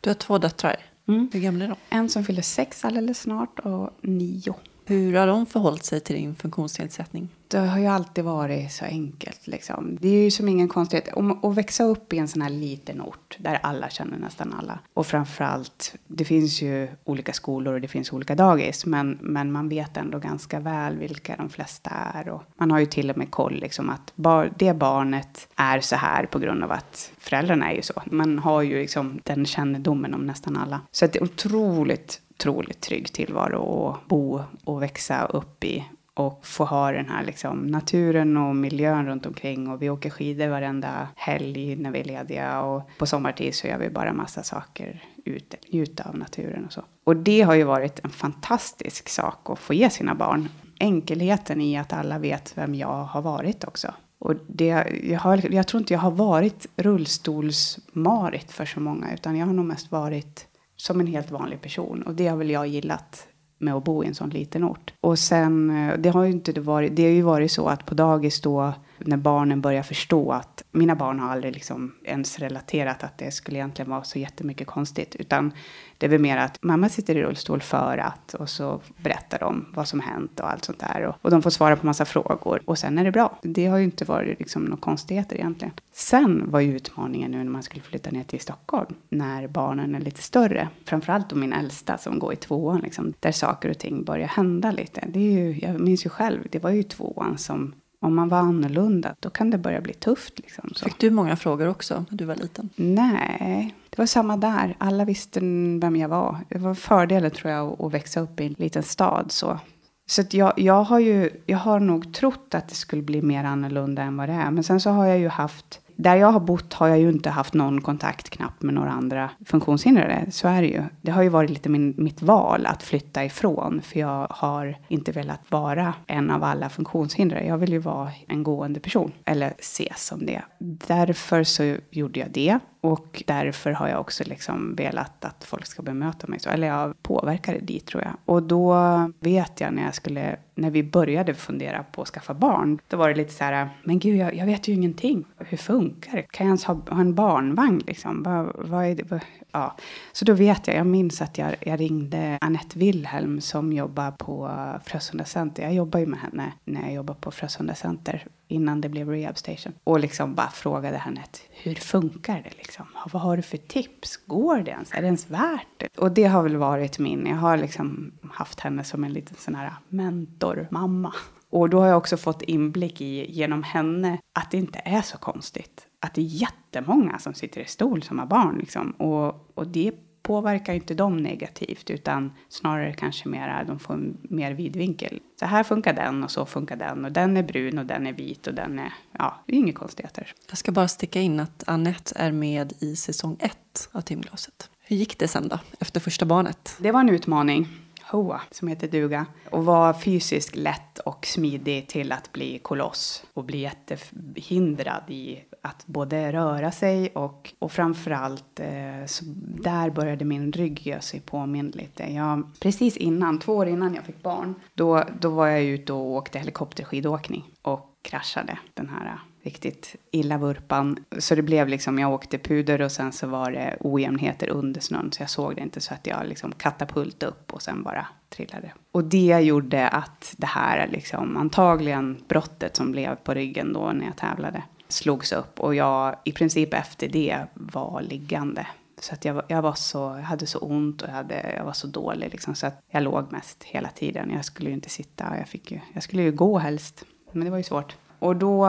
Du har två döttrar. Mm. Hur gamla är de? En som fyller sex alldeles snart och nio. Hur har de förhållit sig till din funktionsnedsättning? Det har ju alltid varit så enkelt. Liksom. Det är ju som ingen konstighet. Att växa upp i en sån här liten ort där alla känner nästan alla. Och framförallt, det finns ju olika skolor och det finns olika dagis. Men, men man vet ändå ganska väl vilka de flesta är. Och man har ju till och med koll liksom att bar, det barnet är så här på grund av att föräldrarna är ju så. Man har ju liksom den kännedomen om nästan alla. Så det är otroligt otroligt trygg tillvaro att bo och växa upp i. Och få ha den här liksom, naturen och miljön runt omkring. Och vi åker skidor varenda helg när vi är lediga. Och på sommartid så gör vi bara massa saker ute, njuta av naturen och så. Och det har ju varit en fantastisk sak att få ge sina barn. Enkelheten i att alla vet vem jag har varit också. Och det, jag, har, jag tror inte jag har varit rullstolsmarit för så många. Utan jag har nog mest varit som en helt vanlig person. Och det har väl jag gillat med att bo i en sån liten ort. Och sen, eh, det har ju inte varit, det har ju varit så att på dagis då, när barnen börjar förstå att, mina barn har aldrig liksom ens relaterat att det skulle egentligen vara så jättemycket konstigt. Utan det är väl mer att mamma sitter i rullstol för att och så berättar de vad som hänt och allt sånt där. Och, och de får svara på massa frågor och sen är det bra. Det har ju inte varit liksom några konstigheter egentligen. Sen var ju utmaningen nu när man skulle flytta ner till Stockholm. När barnen är lite större. Framförallt då min äldsta som går i tvåan liksom. Där saker och ting börjar hända lite. Det är ju, jag minns ju själv, det var ju tvåan som om man var annorlunda, då kan det börja bli tufft. Liksom, så. Fick du många frågor också när du var liten? Nej, det var samma där. Alla visste vem jag var. Det var fördelen tror jag att växa upp i en liten stad. Så, så jag, jag, har ju, jag har nog trott att det skulle bli mer annorlunda än vad det är. Men sen så har jag ju haft där jag har bott har jag ju inte haft någon kontakt knappt med några andra funktionshindrade. Så är det ju. Det har ju varit lite min, mitt val att flytta ifrån. För jag har inte velat vara en av alla funktionshindrade. Jag vill ju vara en gående person. Eller ses som det. Därför så gjorde jag det. Och därför har jag också liksom velat att folk ska bemöta mig så. Eller jag påverkade dit tror jag. Och då vet jag när jag skulle, när vi började fundera på att skaffa barn. Då var det lite så här, men gud jag, jag vet ju ingenting. Hur funkar det? Kan jag ens ha, ha en barnvagn liksom? Vad, vad är det? Ja. Så då vet jag, jag minns att jag, jag ringde Annette Wilhelm som jobbar på Frösunda Center. Jag jobbar ju med henne när jag jobbar på Frösunda Center innan det blev Rehab Station. Och liksom bara frågade henne hur funkar det liksom? Vad har du för tips? Går det ens? Är det ens värt det? Och det har väl varit min, jag har liksom haft henne som en liten sån här mentor mamma Och då har jag också fått inblick i, genom henne, att det inte är så konstigt. Att det är jättemånga som sitter i stol som har barn liksom. Och, och det påverkar inte dem negativt utan snarare kanske mer de får mer vidvinkel. Så här funkar den och så funkar den och den är brun och den är vit och den är, ja, det är inga konstigheter. Jag ska bara sticka in att Annette är med i säsong ett av timglaset. Hur gick det sen då, efter första barnet? Det var en utmaning. Hoa, som heter duga. Och var fysiskt lätt och smidig till att bli koloss. Och bli jättehindrad i att både röra sig och, och framförallt eh, så där började min rygg göra sig påmind lite. Jag, precis innan, två år innan jag fick barn, då, då var jag ute och åkte helikopterskidåkning och kraschade den här riktigt illa vurpan. Så det blev liksom, jag åkte puder och sen så var det ojämnheter under snön så jag såg det inte så att jag liksom katapult upp och sen bara trillade. Och det gjorde att det här liksom antagligen brottet som blev på ryggen då när jag tävlade slogs upp och jag i princip efter det var liggande. Så att jag, jag var så, jag hade så ont och jag, hade, jag var så dålig liksom, så att jag låg mest hela tiden. Jag skulle ju inte sitta, jag, fick ju, jag skulle ju gå helst, men det var ju svårt. Och då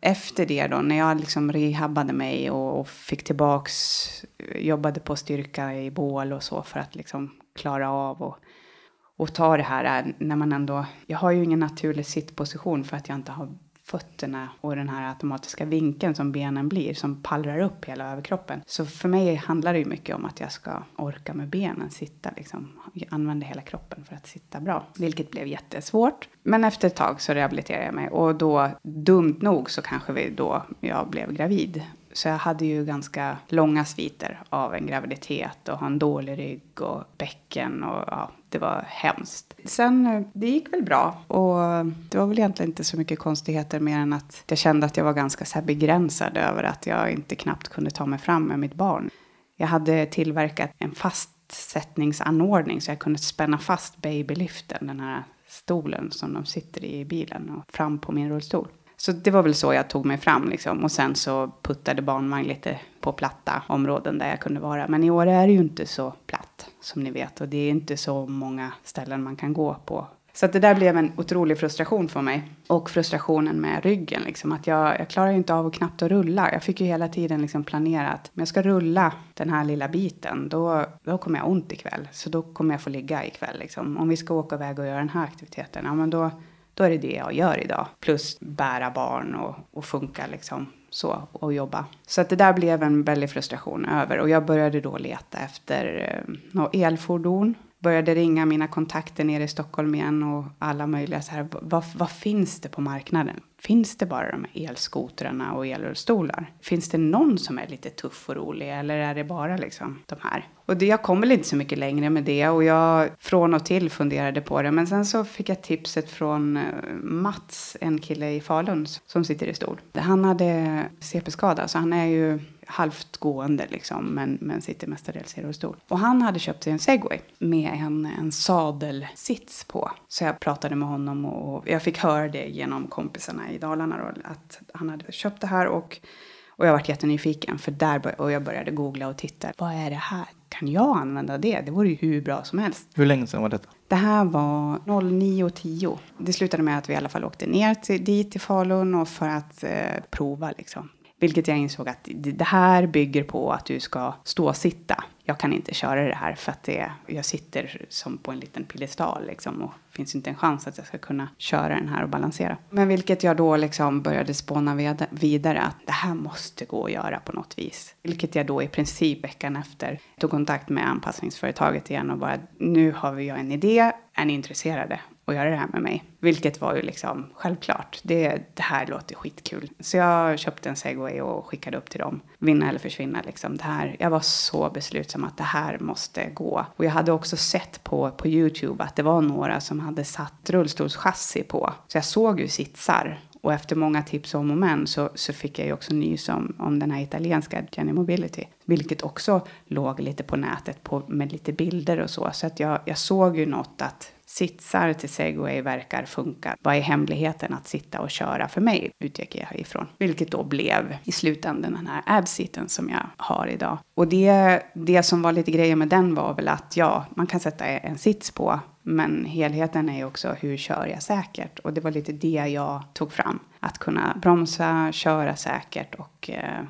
efter det då, när jag liksom rehabbade mig och, och fick tillbaks, jobbade på styrka i bål och så för att liksom klara av och, och ta det här när man ändå, jag har ju ingen naturlig sittposition för att jag inte har fötterna och den här automatiska vinkeln som benen blir som pallrar upp hela överkroppen. Så för mig handlar det ju mycket om att jag ska orka med benen, sitta liksom, använda hela kroppen för att sitta bra. Vilket blev jättesvårt. Men efter ett tag så rehabiliterade jag mig och då, dumt nog så kanske vi då jag blev gravid. Så jag hade ju ganska långa sviter av en graviditet och ha en dålig rygg och bäcken och ja, det var hemskt. Sen, eh, det gick väl bra och det var väl egentligen inte så mycket konstigheter mer än att jag kände att jag var ganska så begränsad över att jag inte knappt kunde ta mig fram med mitt barn. Jag hade tillverkat en fastsättningsanordning så jag kunde spänna fast babyliften, den här stolen som de sitter i i bilen och fram på min rullstol. Så det var väl så jag tog mig fram liksom. Och sen så puttade barnvagn lite på platta områden där jag kunde vara. Men i år är det ju inte så platt som ni vet. Och det är inte så många ställen man kan gå på. Så att det där blev en otrolig frustration för mig. Och frustrationen med ryggen. Liksom, att jag, jag klarar ju inte av att knappt att rulla. Jag fick ju hela tiden liksom planera att om jag ska rulla den här lilla biten. Då, då kommer jag ont ikväll. Så då kommer jag få ligga ikväll. Liksom. Om vi ska åka iväg och göra den här aktiviteten. Ja men då då är det det jag gör idag. Plus bära barn och, och funka liksom så och jobba. Så att det där blev en väldig frustration över och jag började då leta efter eh, elfordon. Började ringa mina kontakter nere i Stockholm igen och alla möjliga så här. Vad, vad finns det på marknaden? Finns det bara de här elskotrarna och elrullstolar? Finns det någon som är lite tuff och rolig eller är det bara liksom de här? Och det, jag kom väl inte så mycket längre med det och jag från och till funderade på det. Men sen så fick jag tipset från eh, Mats, en kille i Falun som sitter i stol. Han hade CP-skada så han är ju halvt gående liksom, men, men sitter mestadels i rullstol. Och han hade köpt sig en segway med en, en sadelsits på. Så jag pratade med honom och jag fick höra det genom kompisarna i Dalarna då, att han hade köpt det här och och jag varit jättenyfiken för där och jag började googla och titta. Vad är det här? Kan jag använda det? Det vore ju hur bra som helst. Hur länge sedan var detta? Det här var 09.10. Det slutade med att vi i alla fall åkte ner till, dit till Falun och för att eh, prova liksom. Vilket jag insåg att det här bygger på att du ska stå och sitta. Jag kan inte köra det här för att det, jag sitter som på en liten piedestal liksom och finns inte en chans att jag ska kunna köra den här och balansera. Men vilket jag då liksom började spåna vidare att det här måste gå att göra på något vis. Vilket jag då i princip veckan efter tog kontakt med anpassningsföretaget igen och bara nu har vi en idé, är ni intresserade? Att göra det här med mig. Vilket var ju liksom självklart. Det, det här låter skitkul. Så jag köpte en segway och skickade upp till dem. Vinna eller försvinna liksom. Det här, jag var så beslutsam att det här måste gå. Och jag hade också sett på, på YouTube att det var några som hade satt rullstolschassi på. Så jag såg ju sitsar. Och efter många tips om och men så, så fick jag ju också nys om, om den här italienska Jenny Mobility. Vilket också låg lite på nätet på, med lite bilder och så. Så att jag, jag såg ju något att sitsar till segway verkar funka. Vad är hemligheten att sitta och köra för mig? Utgick jag ifrån. Vilket då blev i slutändan den här absiten som jag har idag. Och det, det som var lite grejen med den var väl att ja, man kan sätta en sits på. Men helheten är ju också hur kör jag säkert? Och det var lite det jag tog fram. Att kunna bromsa, köra säkert och eh,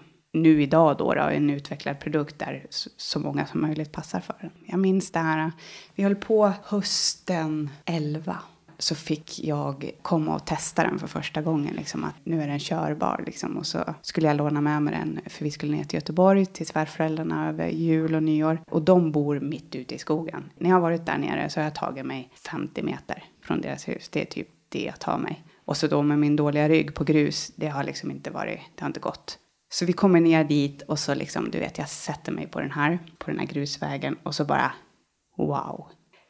nu idag då, då en utvecklad produkt där så många som möjligt passar för den. Jag minns det här, vi höll på hösten 11 så fick jag komma och testa den för första gången. Liksom, att nu är den körbar. Liksom. Och så skulle jag låna med mig den för vi skulle ner till Göteborg till svärföräldrarna över jul och nyår. Och de bor mitt ute i skogen. När jag har varit där nere så har jag tagit mig 50 meter från deras hus. Det är typ det jag tar mig. Och så då med min dåliga rygg på grus, det har liksom inte varit, det har inte gått. Så vi kommer ner dit och så liksom, du vet, jag sätter mig på den här, på den här grusvägen och så bara wow.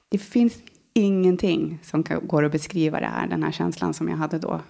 Det finns ingenting som går att beskriva det här, den här känslan som jag hade då.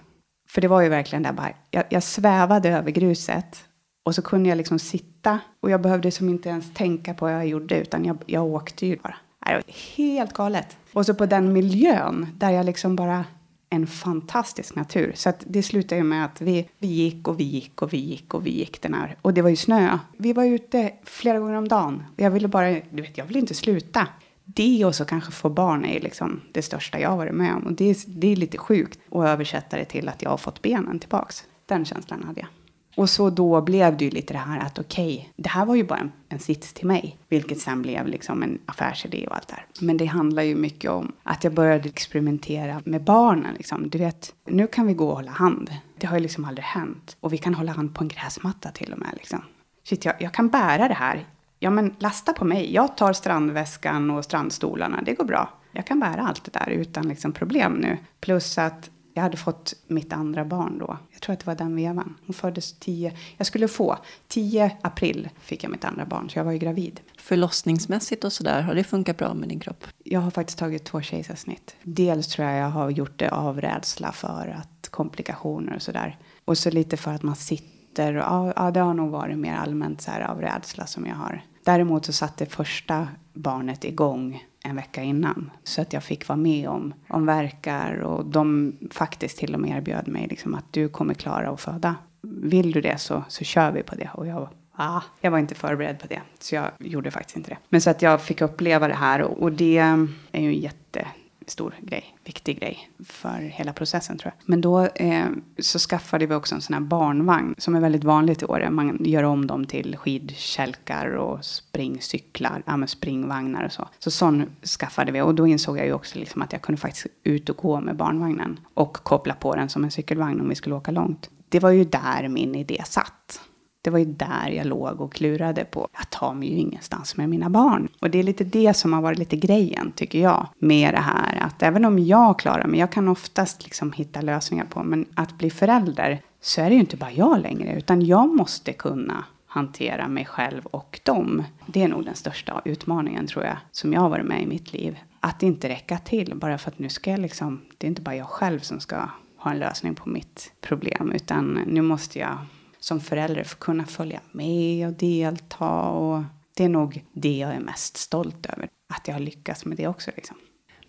För det var ju verkligen där bara, jag, jag svävade över gruset och så kunde jag liksom sitta och jag behövde som inte ens tänka på vad jag gjorde utan jag, jag åkte ju bara. Det var helt galet. Och så på den miljön där jag liksom bara en fantastisk natur. Så att det slutade ju med att vi, vi gick och vi gick och vi gick och vi gick den här. Och det var ju snö. Vi var ute flera gånger om dagen. Jag ville bara, du vet, jag ville inte sluta. Det och så kanske få barn är liksom det största jag har varit med om. Och det, det är lite sjukt att översätta det till att jag har fått benen tillbaks. Den känslan hade jag. Och så då blev det ju lite det här att okej, okay, det här var ju bara en, en sits till mig. Vilket sen blev liksom en affärsidé och allt det här. Men det handlar ju mycket om att jag började experimentera med barnen. Liksom. Du vet, nu kan vi gå och hålla hand. Det har ju liksom aldrig hänt. Och vi kan hålla hand på en gräsmatta till och med. Liksom. Shit, jag, jag kan bära det här. Ja, men lasta på mig. Jag tar strandväskan och strandstolarna. Det går bra. Jag kan bära allt det där utan liksom problem nu. Plus att jag hade fått mitt andra barn då. Jag tror att det var den vevan. Hon föddes 10, jag skulle få 10 april fick jag mitt andra barn, så jag var ju gravid. Förlossningsmässigt och sådär, har det funkat bra med din kropp? Jag har faktiskt tagit två kejsarsnitt. Dels tror jag jag har gjort det av rädsla för att komplikationer och sådär. Och så lite för att man sitter och ja, ja, det har nog varit mer allmänt så här av rädsla som jag har. Däremot så satte första barnet igång en vecka innan. Så att jag fick vara med om, om verkar och de faktiskt till och med erbjöd mig liksom att du kommer klara att föda. Vill du det så, så kör vi på det. Och jag Ah, jag var inte förberedd på det, så jag gjorde faktiskt inte det. Men så att jag fick uppleva det här och, och det är ju en jätte, stor grej, viktig grej för hela processen tror jag. Men då eh, så skaffade vi också en sån här barnvagn som är väldigt vanligt i Åre. Man gör om dem till skidkälkar och springcyklar, ja, springvagnar och så. Så sån skaffade vi och då insåg jag ju också liksom att jag kunde faktiskt ut och gå med barnvagnen och koppla på den som en cykelvagn om vi skulle åka långt. Det var ju där min idé satt. Det var ju där jag låg och klurade på. Jag tar mig ju ingenstans med mina barn. Och det är lite det som har varit lite grejen, tycker jag, med det här. Att även om jag klarar mig, jag kan oftast liksom hitta lösningar på, men att bli förälder så är det ju inte bara jag längre, utan jag måste kunna hantera mig själv och dem. Det är nog den största utmaningen tror jag, som jag har varit med i mitt liv. Att inte räcka till bara för att nu ska jag liksom, det är inte bara jag själv som ska ha en lösning på mitt problem, utan nu måste jag som förälder få kunna följa med och delta. Och det är nog det jag är mest stolt över. Att jag har lyckats med det också. Liksom.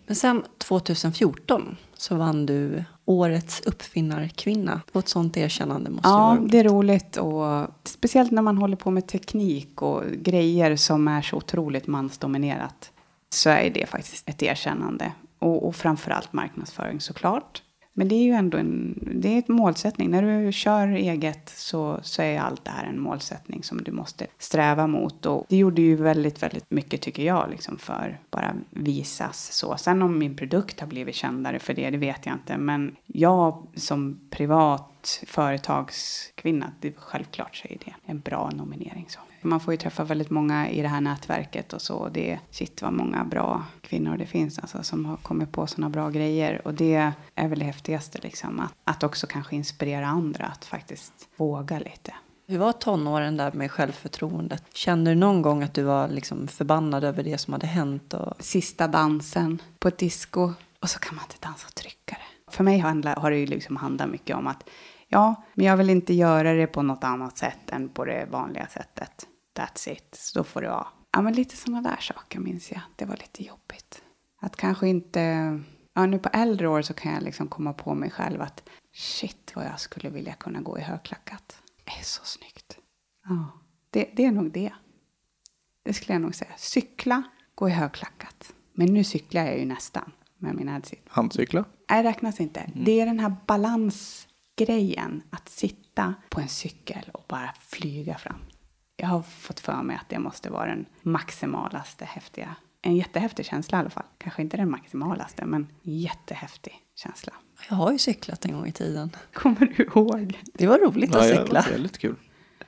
Men sen 2014 så vann du Årets uppfinnarkvinna. Och ett sånt erkännande måste ja, vara roligt. det är roligt. Och speciellt när man håller på med teknik och grejer som är så otroligt mansdominerat. Så är det faktiskt ett erkännande. Och, och framförallt marknadsföring såklart. Men det är ju ändå en, det är ett målsättning. När du kör eget så, så är allt det här en målsättning som du måste sträva mot. Och det gjorde ju väldigt, väldigt mycket tycker jag, liksom för bara visas så. Sen om min produkt har blivit kändare för det, det vet jag inte. Men jag som privat företagskvinna, det, självklart så är det en bra nominering. Så. Man får ju träffa väldigt många i det här nätverket och så. Det är, shit vad många bra kvinnor det finns alltså, som har kommit på sådana bra grejer. Och det är väl det häftigaste liksom. Att, att också kanske inspirera andra att faktiskt våga lite. Hur var tonåren där med självförtroendet? Kände du någon gång att du var liksom förbannad över det som hade hänt? Och... Sista dansen på ett disco och så kan man inte dansa tryckare. För mig har det ju liksom handlat mycket om att ja, men jag vill inte göra det på något annat sätt än på det vanliga sättet. That's it. Så då får det vara. Ja, men lite sådana där saker minns jag. Det var lite jobbigt. Att kanske inte... Ja, nu på äldre år så kan jag liksom komma på mig själv att shit vad jag skulle vilja kunna gå i högklackat. Det är så snyggt. Ja, det, det är nog det. Det skulle jag nog säga. Cykla, gå i högklackat. Men nu cyklar jag ju nästan med min headset. Handcykla? Nej, räknas inte. Mm. Det är den här balansgrejen. Att sitta på en cykel och bara flyga fram. Jag har fått för mig att det måste vara den maximalaste häftiga. En jättehäftig känsla i alla fall. Kanske inte den maximalaste, men jättehäftig känsla. Jag har ju cyklat en gång i tiden. Kommer du ihåg? Det var roligt att ja, cykla. Det var väldigt kul.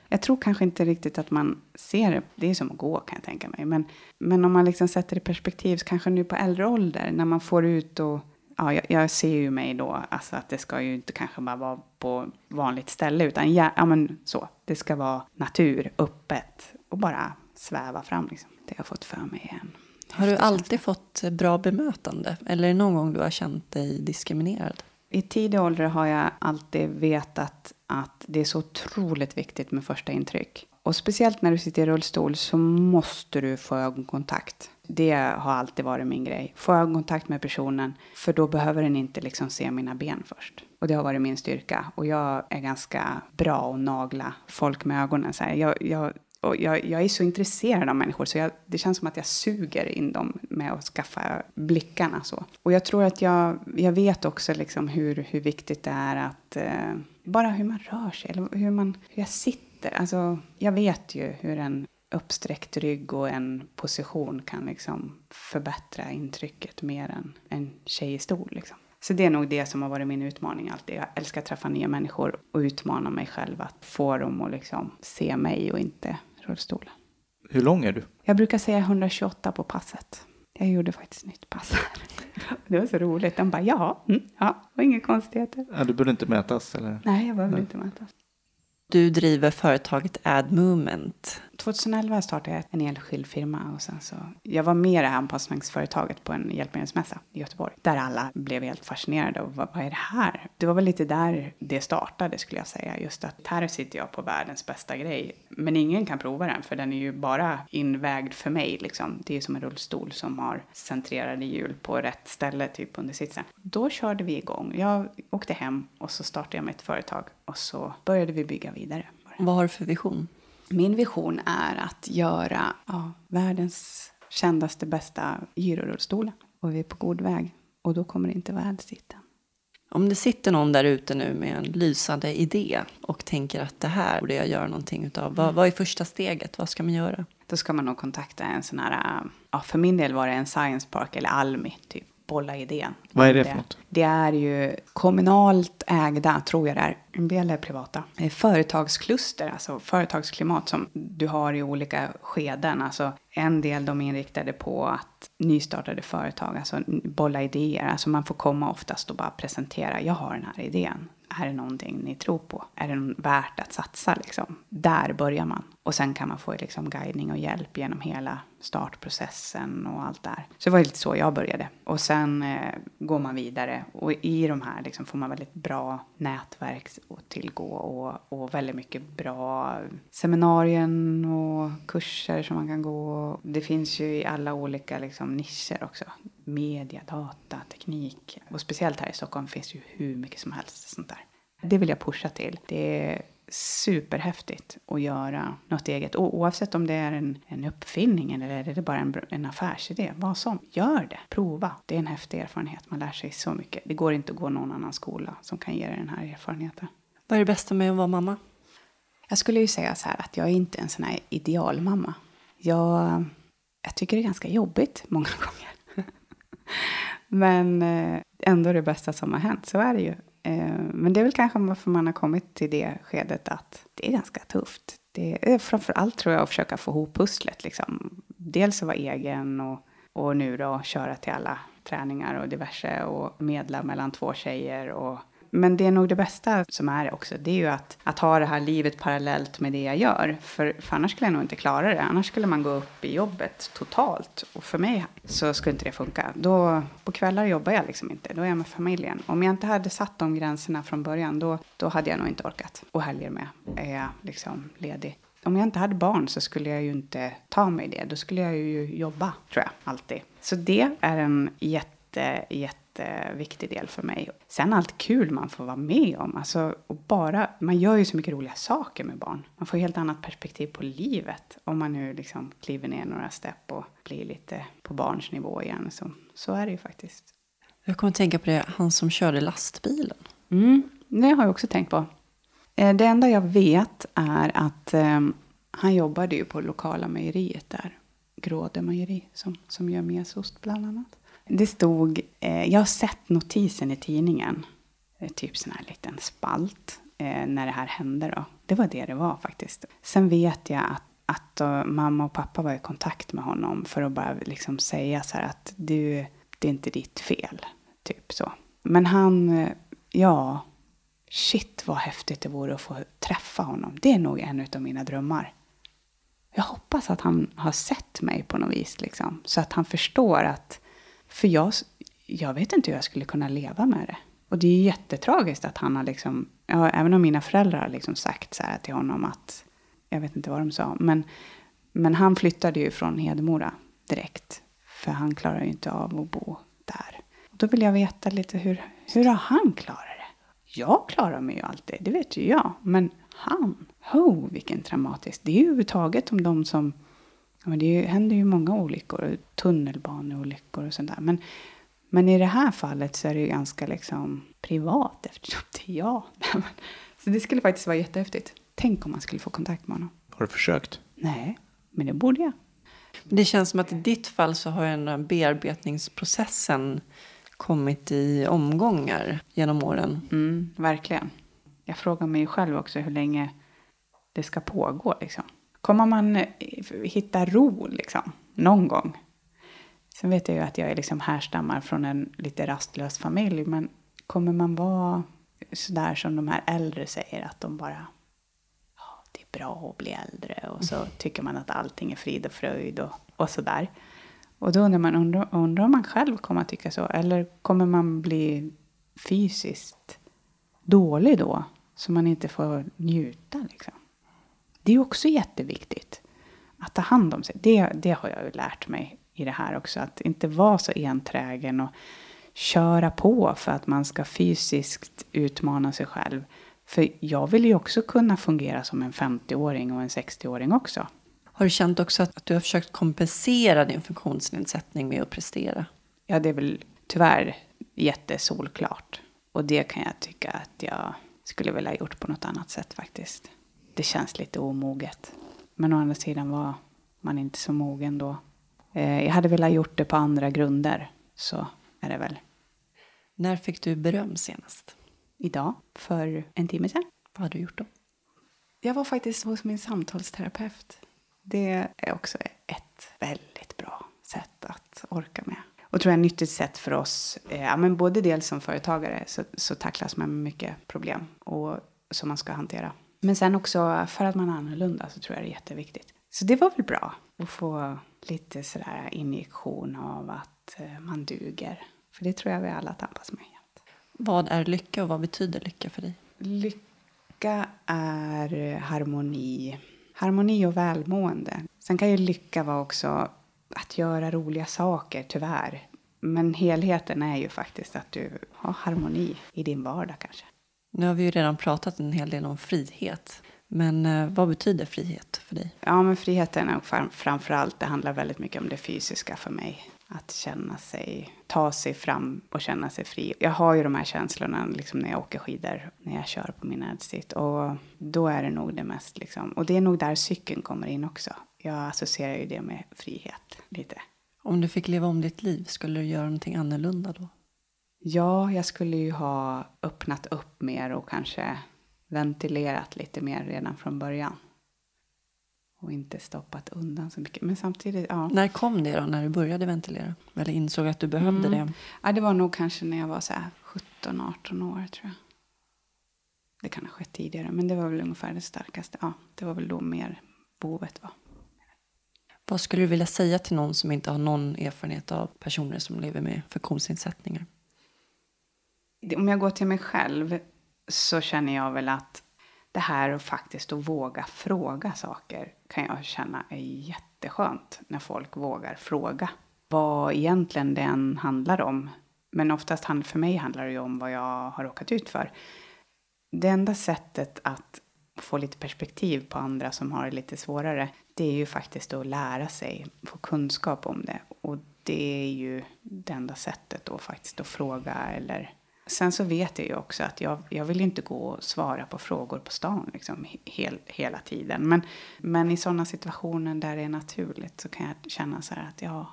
Jag tror kanske inte riktigt att man ser det. Det är som att gå kan jag tänka mig. Men, men om man liksom sätter det i perspektiv, så kanske nu på äldre ålder, när man får ut och ja, jag, jag, ser ju mig då, alltså att det ska ju inte kanske bara vara på vanligt ställe, utan ja, ja men så, det ska vara natur, öppet och bara sväva fram liksom. Det har jag fått för mig igen. Har du alltid fått bra bemötande? Eller är det någon gång du har känt dig diskriminerad? I tidig ålder har jag alltid vetat att det är så otroligt viktigt med första intryck. Och speciellt när du sitter i rullstol så måste du få ögonkontakt. Det har alltid varit min grej. Får jag kontakt med personen, för då behöver den inte liksom se mina ben först. Och det har varit min styrka. Och jag är ganska bra att nagla folk med ögonen. Så här, jag, jag Och jag, jag är så intresserad av människor så jag, det känns som att jag suger in dem med att skaffa blickarna. Så. Och jag tror att jag, jag vet också liksom hur, hur viktigt det är att eh, bara hur man rör sig, eller hur, man, hur jag sitter. Alltså, jag vet ju hur en uppsträckt rygg och en position kan liksom förbättra intrycket mer än en tjej i stol. Liksom. Så det är nog det som har varit min utmaning alltid. Jag älskar att träffa nya människor och utmana mig själv att få dem att liksom se mig och inte rullstolen. Hur lång är du? Jag brukar säga 128 på passet. Jag gjorde faktiskt nytt pass här. Det var så roligt. De bara ja, mm, ja, och inga konstigheter. Ja, du behöver inte mätas eller? Nej, jag behöver inte mätas. Du driver företaget Ad Movement. 2011 startade jag en enskild firma och sen så. Jag var med i det här anpassningsföretaget på en hjälpmedelsmässa i Göteborg. Där alla blev helt fascinerade och vad, vad är det här? Det var väl lite där det startade skulle jag säga. Just att här sitter jag på världens bästa grej. Men ingen kan prova den för den är ju bara invägd för mig liksom. Det är ju som en rullstol som har centrerade hjul på rätt ställe typ under sitsen. Då körde vi igång. Jag åkte hem och så startade jag mitt företag och så började vi bygga vidare. Vad har du för vision? Min vision är att göra ja, världens kändaste, bästa gyrorullstolen. Och vi är på god väg. Och då kommer det inte vara äldstitten. Om det sitter någon där ute nu med en lysande idé och tänker att det här borde jag göra någonting utav. Vad, vad är första steget? Vad ska man göra? Då ska man nog kontakta en sån här, ja för min del var det en science park eller Almi typ. Bolla idén. Vad är det för något? Det är ju kommunalt ägda, tror jag det är. En del är privata. Är företagskluster, alltså företagsklimat som du har i olika skeden. Alltså en del de är inriktade på att nystartade företag, alltså bolla idéer. Alltså man får komma oftast och bara presentera, jag har den här idén. Är det någonting ni tror på? Är det värt att satsa liksom? Där börjar man. Och sen kan man få liksom guidning och hjälp genom hela startprocessen och allt där. Så det var lite så jag började. Och sen eh, går man vidare och i de här liksom får man väldigt bra nätverk att tillgå och, och väldigt mycket bra seminarier och kurser som man kan gå. Det finns ju i alla olika liksom, nischer också. Media, data, teknik. Och speciellt här i Stockholm finns ju hur mycket som helst sånt där. Det vill jag pusha till. Det superhäftigt att göra något eget. Och oavsett om det är en, en uppfinning eller är det bara en, en affärsidé. Vad som. Gör det. Prova. Det är en häftig erfarenhet. Man lär sig så mycket. Det går inte att gå någon annan skola som kan ge dig den här erfarenheten. Vad är det bästa med att vara mamma? Jag skulle ju säga så här att jag är inte en sån här idealmamma. Jag, jag tycker det är ganska jobbigt många gånger. Men eh, ändå det bästa som har hänt. Så är det ju. Eh, men det är väl kanske varför man har kommit till det skedet att det är ganska tufft. Det är eh, framför allt tror jag att försöka få ihop pusslet. Liksom. Dels att vara egen och, och nu då köra till alla träningar och diverse och medla mellan två tjejer och men det är nog det bästa som är också, det är ju att, att ha det här livet parallellt med det jag gör. För, för annars skulle jag nog inte klara det. Annars skulle man gå upp i jobbet totalt. Och för mig så skulle inte det funka. Då, på kvällar jobbar jag liksom inte, då är jag med familjen. Om jag inte hade satt de gränserna från början, då, då hade jag nog inte orkat. Och helger med är jag liksom ledig. Om jag inte hade barn så skulle jag ju inte ta mig det. Då skulle jag ju jobba, tror jag, alltid. Så det är en jätte, jätte jätteviktig del för mig. Sen allt kul man får vara med om. Alltså, och bara, man gör ju så mycket roliga saker med barn. Man får helt annat perspektiv på livet. Om man nu liksom kliver ner några stepp och blir lite på barns nivå igen. Så, så är det ju faktiskt. Jag kommer att tänka på det, han som körde lastbilen. Mm, det har jag också tänkt på. Eh, det enda jag vet är att eh, han jobbade ju på lokala mejeriet där. Gråde mejeri som, som gör mesost bland annat. Det stod, eh, jag har sett notisen i tidningen, eh, typ sån här liten spalt, eh, när det här hände då. Det var det det var faktiskt. Sen vet jag att, att då, mamma och pappa var i kontakt med honom för att bara liksom säga så här att du, det är inte ditt fel, typ så. Men han, eh, ja, shit vad häftigt det vore att få träffa honom. Det är nog en av mina drömmar. Jag hoppas att han har sett mig på något vis, liksom, så att han förstår att för jag, jag vet inte hur jag skulle kunna leva med det. Och det är jättetragiskt att han har liksom, ja, även om mina föräldrar har liksom sagt så här till honom att, jag vet inte vad de sa, men, men han flyttade ju från Hedemora direkt. För han klarar ju inte av att bo där. Och då vill jag veta lite hur, hur har han klarat det? Jag klarar mig ju alltid, det vet ju jag. Men han? Ho, vilken traumatisk. Det är ju överhuvudtaget om de som... Ja, men det ju, händer ju många olyckor, tunnelbaneolyckor och sånt där. Men, men i det här fallet så är det ju ganska liksom privat eftersom det är jag. Så det skulle faktiskt vara jättehäftigt. Tänk om man skulle få kontakt med honom. Har du försökt? Nej, men det borde jag. Det känns som att i ditt fall så har den här bearbetningsprocessen kommit i omgångar genom åren. Mm, verkligen. Jag frågar mig själv också hur länge det ska pågå. Liksom. Kommer man eh, hitta ro liksom, någon gång? Sen vet jag ju att jag är liksom härstammar från en lite rastlös familj. Men kommer man vara sådär som de här äldre säger att de bara ja, det är bra att bli äldre och så tycker man att allting är frid och fröjd och, och sådär. Och då undrar man, undrar, undrar om man själv kommer att tycka så eller kommer man bli fysiskt dålig då så man inte får njuta liksom. Det är också jätteviktigt att ta hand om sig. Det, det har jag ju lärt mig i det här också. Att inte vara så enträgen och köra på för att man ska fysiskt utmana sig själv. För jag vill ju också kunna fungera som en 50-åring och en 60-åring också. Har du känt också att du har försökt kompensera din funktionsnedsättning med att prestera? Ja, det är väl tyvärr jättesolklart. Och det kan jag tycka att jag skulle vilja ha gjort på något annat sätt faktiskt. Det känns lite omoget. Men å andra sidan var man inte så mogen då. Eh, jag hade velat gjort det på andra grunder. Så är det väl. När fick du beröm senast? Idag, för en timme sedan. Vad hade du gjort då? Jag var faktiskt hos min samtalsterapeut. Det är också ett väldigt bra sätt att orka med. Och tror jag ett nyttigt sätt för oss, eh, ja, men både dels som företagare så, så tacklas man med mycket problem och, som man ska hantera. Men sen också för att man är annorlunda så tror jag det är jätteviktigt. Så det var väl bra att få lite sådär injektion av att eh, man duger. För det tror jag vi alla tampas med. Vad är lycka och vad betyder lycka för dig? Lycka är harmoni. Harmoni och välmående. Sen kan ju lycka vara också att göra roliga saker, tyvärr. Men helheten är ju faktiskt att du har harmoni i din vardag kanske. Nu har vi ju redan pratat en hel del om frihet. Men eh, vad betyder frihet för dig? Ja, men friheten är fram, framför allt, det handlar väldigt mycket om det fysiska för mig. Att känna sig, ta sig fram och känna sig fri. Jag har ju de här känslorna liksom när jag åker skidor, när jag kör på min Edstit. Och då är det nog det mest liksom. Och det är nog där cykeln kommer in också. Jag associerar ju det med frihet lite. Om du fick leva om ditt liv, skulle du göra någonting annorlunda då? Ja, jag skulle ju ha öppnat upp mer och kanske ventilerat lite mer redan från början. Och inte stoppat undan så mycket. Men samtidigt, ja. När kom det då, när du började ventilera? Eller insåg att du behövde mm. det? Ja, det var nog kanske när jag var så 17-18 år tror jag. Det kan ha skett tidigare, men det var väl ungefär det starkaste. Ja, det var väl då mer behovet var. Vad skulle du vilja säga till någon som inte har någon erfarenhet av personer som lever med funktionsnedsättningar? Om jag går till mig själv så känner jag väl att det här och faktiskt att våga fråga saker kan jag känna är jätteskönt när folk vågar fråga. Vad egentligen den handlar om. Men oftast för mig handlar det ju om vad jag har råkat ut för. Det enda sättet att få lite perspektiv på andra som har det lite svårare, det är ju faktiskt att lära sig, få kunskap om det. Och det är ju det enda sättet då faktiskt att fråga eller Sen så vet jag ju också att jag, jag vill inte gå och svara på frågor på stan liksom, hel, hela tiden. Men, men i sådana situationer där det är naturligt så kan jag känna så här att jag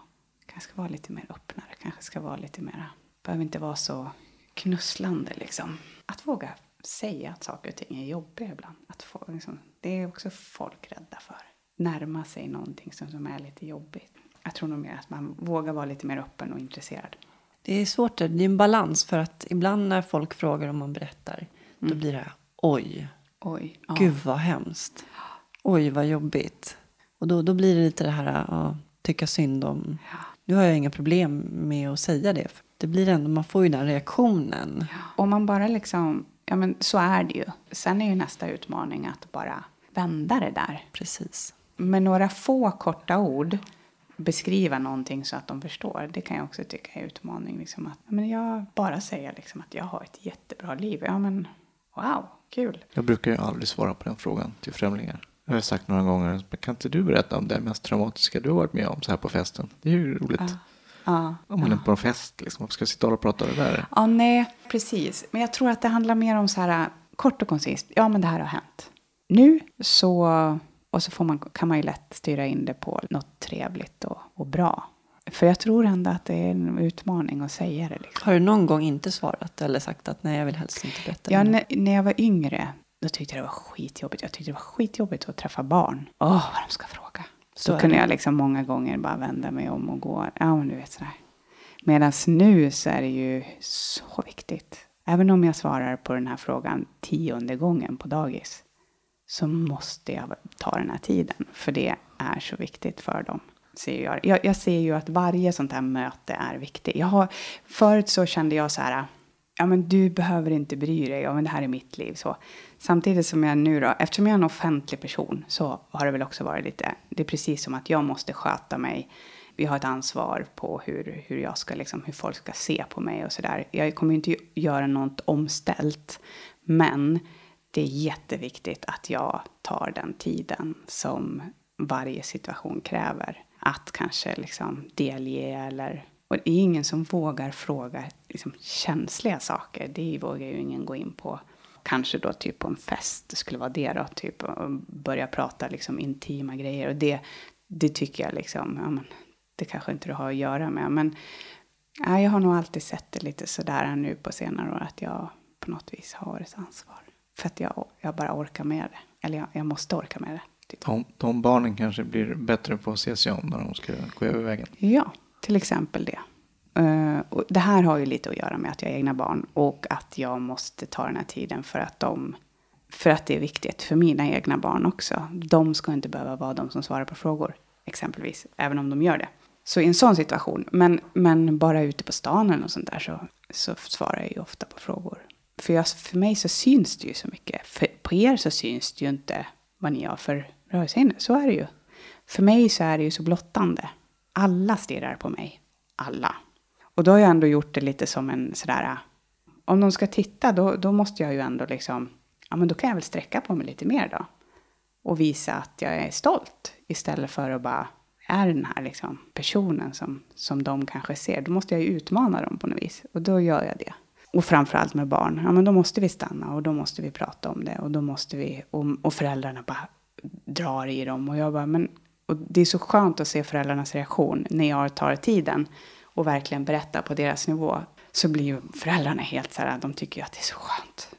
kanske ska vara lite mer öppnare. Kanske ska vara lite mer, behöver inte vara så knusslande liksom. Att våga säga att saker och ting är jobbiga ibland. Att få, liksom, det är också folk rädda för. Närma sig någonting som, som är lite jobbigt. Jag tror nog mer att man vågar vara lite mer öppen och intresserad. Det är svårt, det är en balans för att ibland när folk frågar om man berättar, mm. då blir det oj, oj ja. gud vad hemskt, oj vad jobbigt. Och då, då blir det lite det här, ja, tycka synd om. Ja. Nu har jag inga problem med att säga det. Det blir ändå, man får ju den reaktionen. Om man bara liksom, ja men så är det ju. Sen är ju nästa utmaning att bara vända det där. Precis. Med några få korta ord beskriva någonting så att de förstår. Det kan jag också tycka är utmaning. Liksom att, men jag bara säger liksom att jag har ett jättebra liv. Ja, men Wow, kul. Jag brukar ju aldrig svara på den frågan till främlingar. Jag har sagt några gånger, kan inte du berätta om det mest traumatiska du har varit med om så här på festen? Det är ju roligt. Ja. Ja, Om man är på en fest, liksom. varför ska jag sitta och prata om det där? ja, nej, precis. Men jag tror att det handlar mer om så här kort och koncist. Ja, men det här har hänt. Nu så, och så får man, kan man ju lätt styra in det på något trevligt och, och bra. För jag tror ändå att det är en utmaning att säga det. Liksom. Har du någon gång inte svarat eller sagt att nej, jag vill helst inte berätta? Ja, när, när jag var yngre, då tyckte jag det var skitjobbigt. Jag tyckte det var skitjobbigt att träffa barn. Åh, vad de ska fråga. Så, är kunde jag liksom många gånger bara vända mig om och gå. Ja, men du vet sådär. Medan nu så är det ju så viktigt. Även om jag svarar på den här frågan tionde gången på dagis. Så måste jag ta den här tiden. För det är så viktigt för dem. Ser jag. Jag, jag ser ju att varje sånt här möte är viktigt. Jag har, förut så kände jag så här. Ja men du behöver inte bry dig. Ja men det här är mitt liv. Så. Samtidigt som jag nu då. Eftersom jag är en offentlig person. Så har det väl också varit lite. Det är precis som att jag måste sköta mig. Vi har ett ansvar på hur, hur jag ska liksom. Hur folk ska se på mig och sådär. Jag kommer ju inte göra något omställt. Men det är jätteviktigt att jag tar den tiden som varje situation kräver. Att kanske liksom delge eller... Och det är ingen som vågar fråga liksom känsliga saker. Det vågar ju ingen gå in på. Kanske då typ på en fest skulle vara det då. Typ och börja prata liksom intima grejer. Och det, det tycker jag liksom, ja men det kanske inte du har att göra med. Men ja, jag har nog alltid sett det lite sådär nu på senare år. Att jag på något vis har ett ansvar. För att jag, jag bara orkar med det. Eller jag, jag måste orka med det. Typ. De, de barnen kanske blir bättre på att se sig om när de ska gå över vägen. Ja, till exempel det. Eh, och det här har ju lite att göra med att jag har egna barn och att jag måste ta den här tiden för att de för att det är viktigt för mina egna barn också. De ska inte behöva vara de som svarar på frågor, exempelvis, även om de gör det. Så i en sån situation, men, men bara ute på stan eller något sånt där så, så svarar jag ju ofta på frågor. För, jag, för mig så syns det ju så mycket. För på er så syns det ju inte vad ni har för rörelsehinder, så är det ju. För mig så är det ju så blottande. Alla stirrar på mig. Alla. Och då har jag ändå gjort det lite som en sådär... Äh, om de ska titta då, då måste jag ju ändå liksom... Ja men då kan jag väl sträcka på mig lite mer då. Och visa att jag är stolt. Istället för att bara är den här liksom personen som, som de kanske ser. Då måste jag ju utmana dem på något vis. Och då gör jag det. Och framförallt med barn. Ja men då måste vi stanna och då måste vi prata om det. Och då måste vi... Och, och föräldrarna bara drar i dem. Och jag bara, men... Och det är så skönt att se föräldrarnas reaktion när jag tar tiden och verkligen berättar på deras nivå. Så blir ju föräldrarna helt så här, de tycker ju att det är så skönt.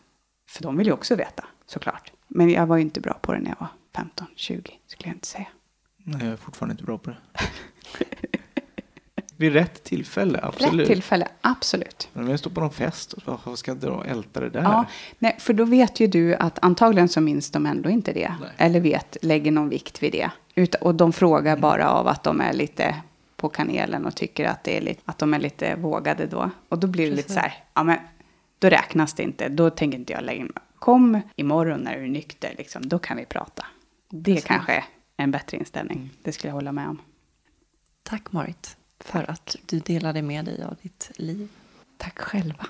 För de vill ju också veta, såklart. Men jag var ju inte bra på det när jag var 15, 20, skulle jag inte säga. Nej, jag är fortfarande inte bra på det. Vid rätt tillfälle, absolut. Rätt tillfälle, absolut. Men om jag står på någon fest, varför ska jag dra älta det där? Ja, nej, för då vet ju du att antagligen så minns de ändå inte det. Nej. Eller vet, lägger någon vikt vid det. Ut, och de frågar bara av att de är lite på kanelen och tycker att, det är lite, att de är lite vågade då. Och då blir det lite Precis. så här, ja men då räknas det inte. Då tänker inte jag lägga in. Kom imorgon när du är nykter, liksom, då kan vi prata. Det Precis. kanske är en bättre inställning. Det skulle jag hålla med om. Tack Marit för att du delade med dig av ditt liv. Tack själva.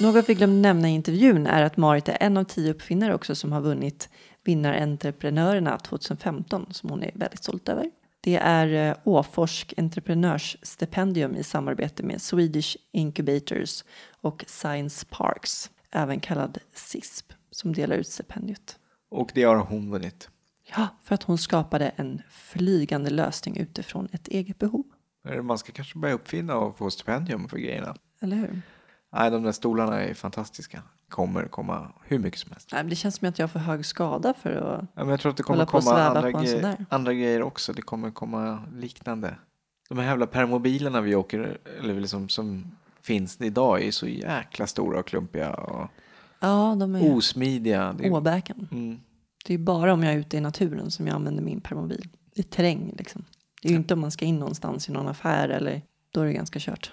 Något vi glömde nämna i intervjun är att Marit är en av tio uppfinnare också som har vunnit Vinnarentreprenörerna 2015 som hon är väldigt stolt över. Det är eh, Åforsk entreprenörsstipendium i samarbete med Swedish Incubators och Science Parks, även kallad SISP, som delar ut stipendiet. Och det har hon vunnit. Ja, för att hon skapade en flygande lösning utifrån ett eget behov. Man ska kanske börja uppfinna och få stipendium för grejerna. Eller hur? Nej, de där stolarna är fantastiska. Kommer komma hur mycket som helst. Nej, det känns som att jag har för hög skada för att... Ja, men jag tror att det kommer komma andra, gre- andra grejer också. Det kommer komma liknande. De här jävla permobilerna vi åker, eller liksom som finns idag är så jäkla stora och klumpiga och Ja, de är osmidiga. Det är, åbäken. mm, Det är bara om jag är ute i naturen som jag använder min permobil. I terräng liksom. Det är ju inte om man ska in någonstans i någon affär eller då är det ganska kört.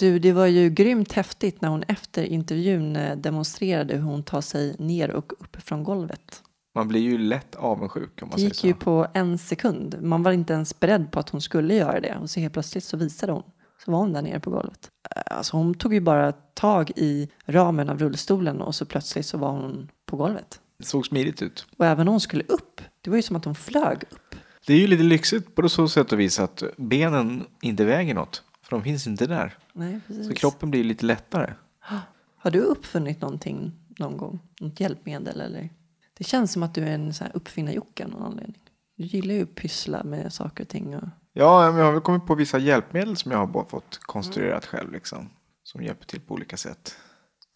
Du, det var ju grymt häftigt när hon efter intervjun eh, demonstrerade hur hon tar sig ner och upp från golvet. Man blir ju lätt avundsjuk om man Det gick ju på en sekund. Man var inte ens beredd på att hon skulle göra det. Och så helt plötsligt så visade hon. Så var hon där nere på golvet. Eh, Alltså hon tog ju bara tag i ramen av rullstolen och så plötsligt så var hon på golvet. Det såg smidigt ut. Och även när hon skulle upp, det var ju som att hon flög upp. Det är ju lite lyxigt på så sätt och vis att benen inte väger något. För de finns inte där. Nej, precis. Så kroppen blir lite lättare. Har du uppfunnit någonting någon gång? Något hjälpmedel eller? Det känns som att du är en sån här uppfinnar-Jocke av någon anledning. Du gillar ju att pyssla med saker och ting. Och... Ja, jag har väl kommit på vissa hjälpmedel som jag har fått konstruerat själv. Liksom, som hjälper till på olika sätt.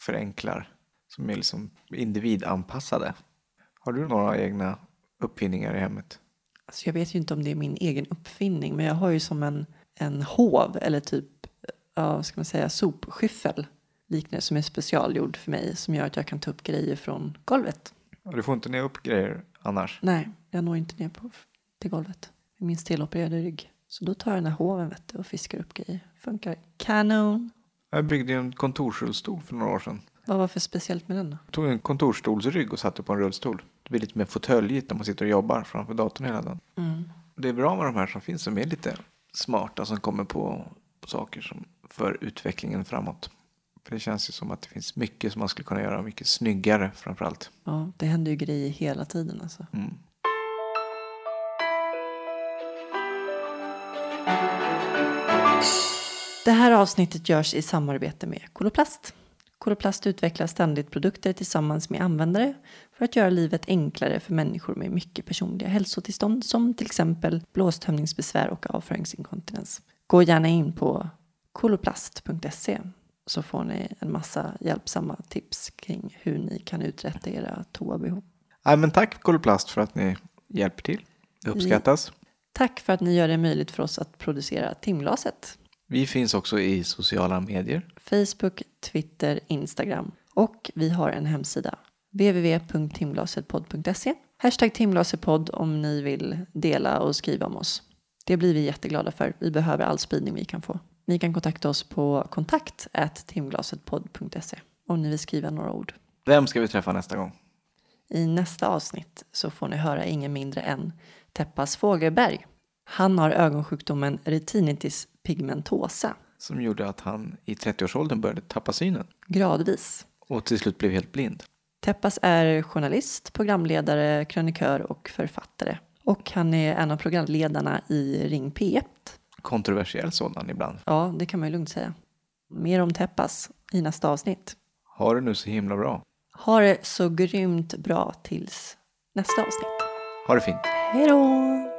Förenklar. Som är liksom individanpassade. Har du några egna uppfinningar i hemmet? Alltså jag vet ju inte om det är min egen uppfinning, men jag har ju som en, en hov eller typ, ja, ska man säga, sopskyffel liknande som är specialgjord för mig som gör att jag kan ta upp grejer från golvet. Ja, Du får inte ner upp grejer annars. Nej, jag når inte ner på till golvet med min stelopererade rygg. Så då tar jag den här hoven vet du, och fiskar upp grejer. Funkar kanon. Jag byggde ju en kontorsrullstol för några år sedan. Vad var för speciellt med den då? Jag tog en kontorsstolsrygg och satte på en rullstol. Det blir lite mer fåtöljigt när man sitter och jobbar framför datorn hela dagen. Mm. Det är bra med de här som finns som är lite smarta som kommer på saker som för utvecklingen framåt. För det känns ju som att det finns mycket som man skulle kunna göra mycket snyggare framförallt. Ja, det händer ju grejer hela tiden alltså. Mm. Det här avsnittet görs i samarbete med Koloplast. Koloplast utvecklar ständigt produkter tillsammans med användare för att göra livet enklare för människor med mycket personliga hälsotillstånd som till exempel blåstömningsbesvär och avföringsinkontinens. Gå gärna in på koloplast.se så får ni en massa hjälpsamma tips kring hur ni kan uträtta era toabehov. Nej, men tack Koloplast för att ni hjälper till. Det uppskattas. Tack för att ni gör det möjligt för oss att producera timglaset. Vi finns också i sociala medier. Facebook, Twitter, Instagram. Och vi har en hemsida. www.timglasetpodd.se Hashtag timglasetpodd om ni vill dela och skriva om oss. Det blir vi jätteglada för. Vi behöver all spridning vi kan få. Ni kan kontakta oss på kontakt timglasetpodd.se om ni vill skriva några ord. Vem ska vi träffa nästa gång? I nästa avsnitt så får ni höra ingen mindre än Teppas Fågelberg. Han har ögonsjukdomen retinitis pigmentosa Som gjorde att han i 30-årsåldern började tappa synen. gradvis. Och till slut blev helt blind. Teppas är journalist, programledare, krönikör och författare. Och han är en av programledarna i Ring P1. Kontroversiell sådan ibland. Ja, det kan man ju lugnt säga. Mer om Teppas i nästa avsnitt. Har det nu så himla bra. Ha det så grymt bra tills nästa avsnitt. Ha det fint. Hej då!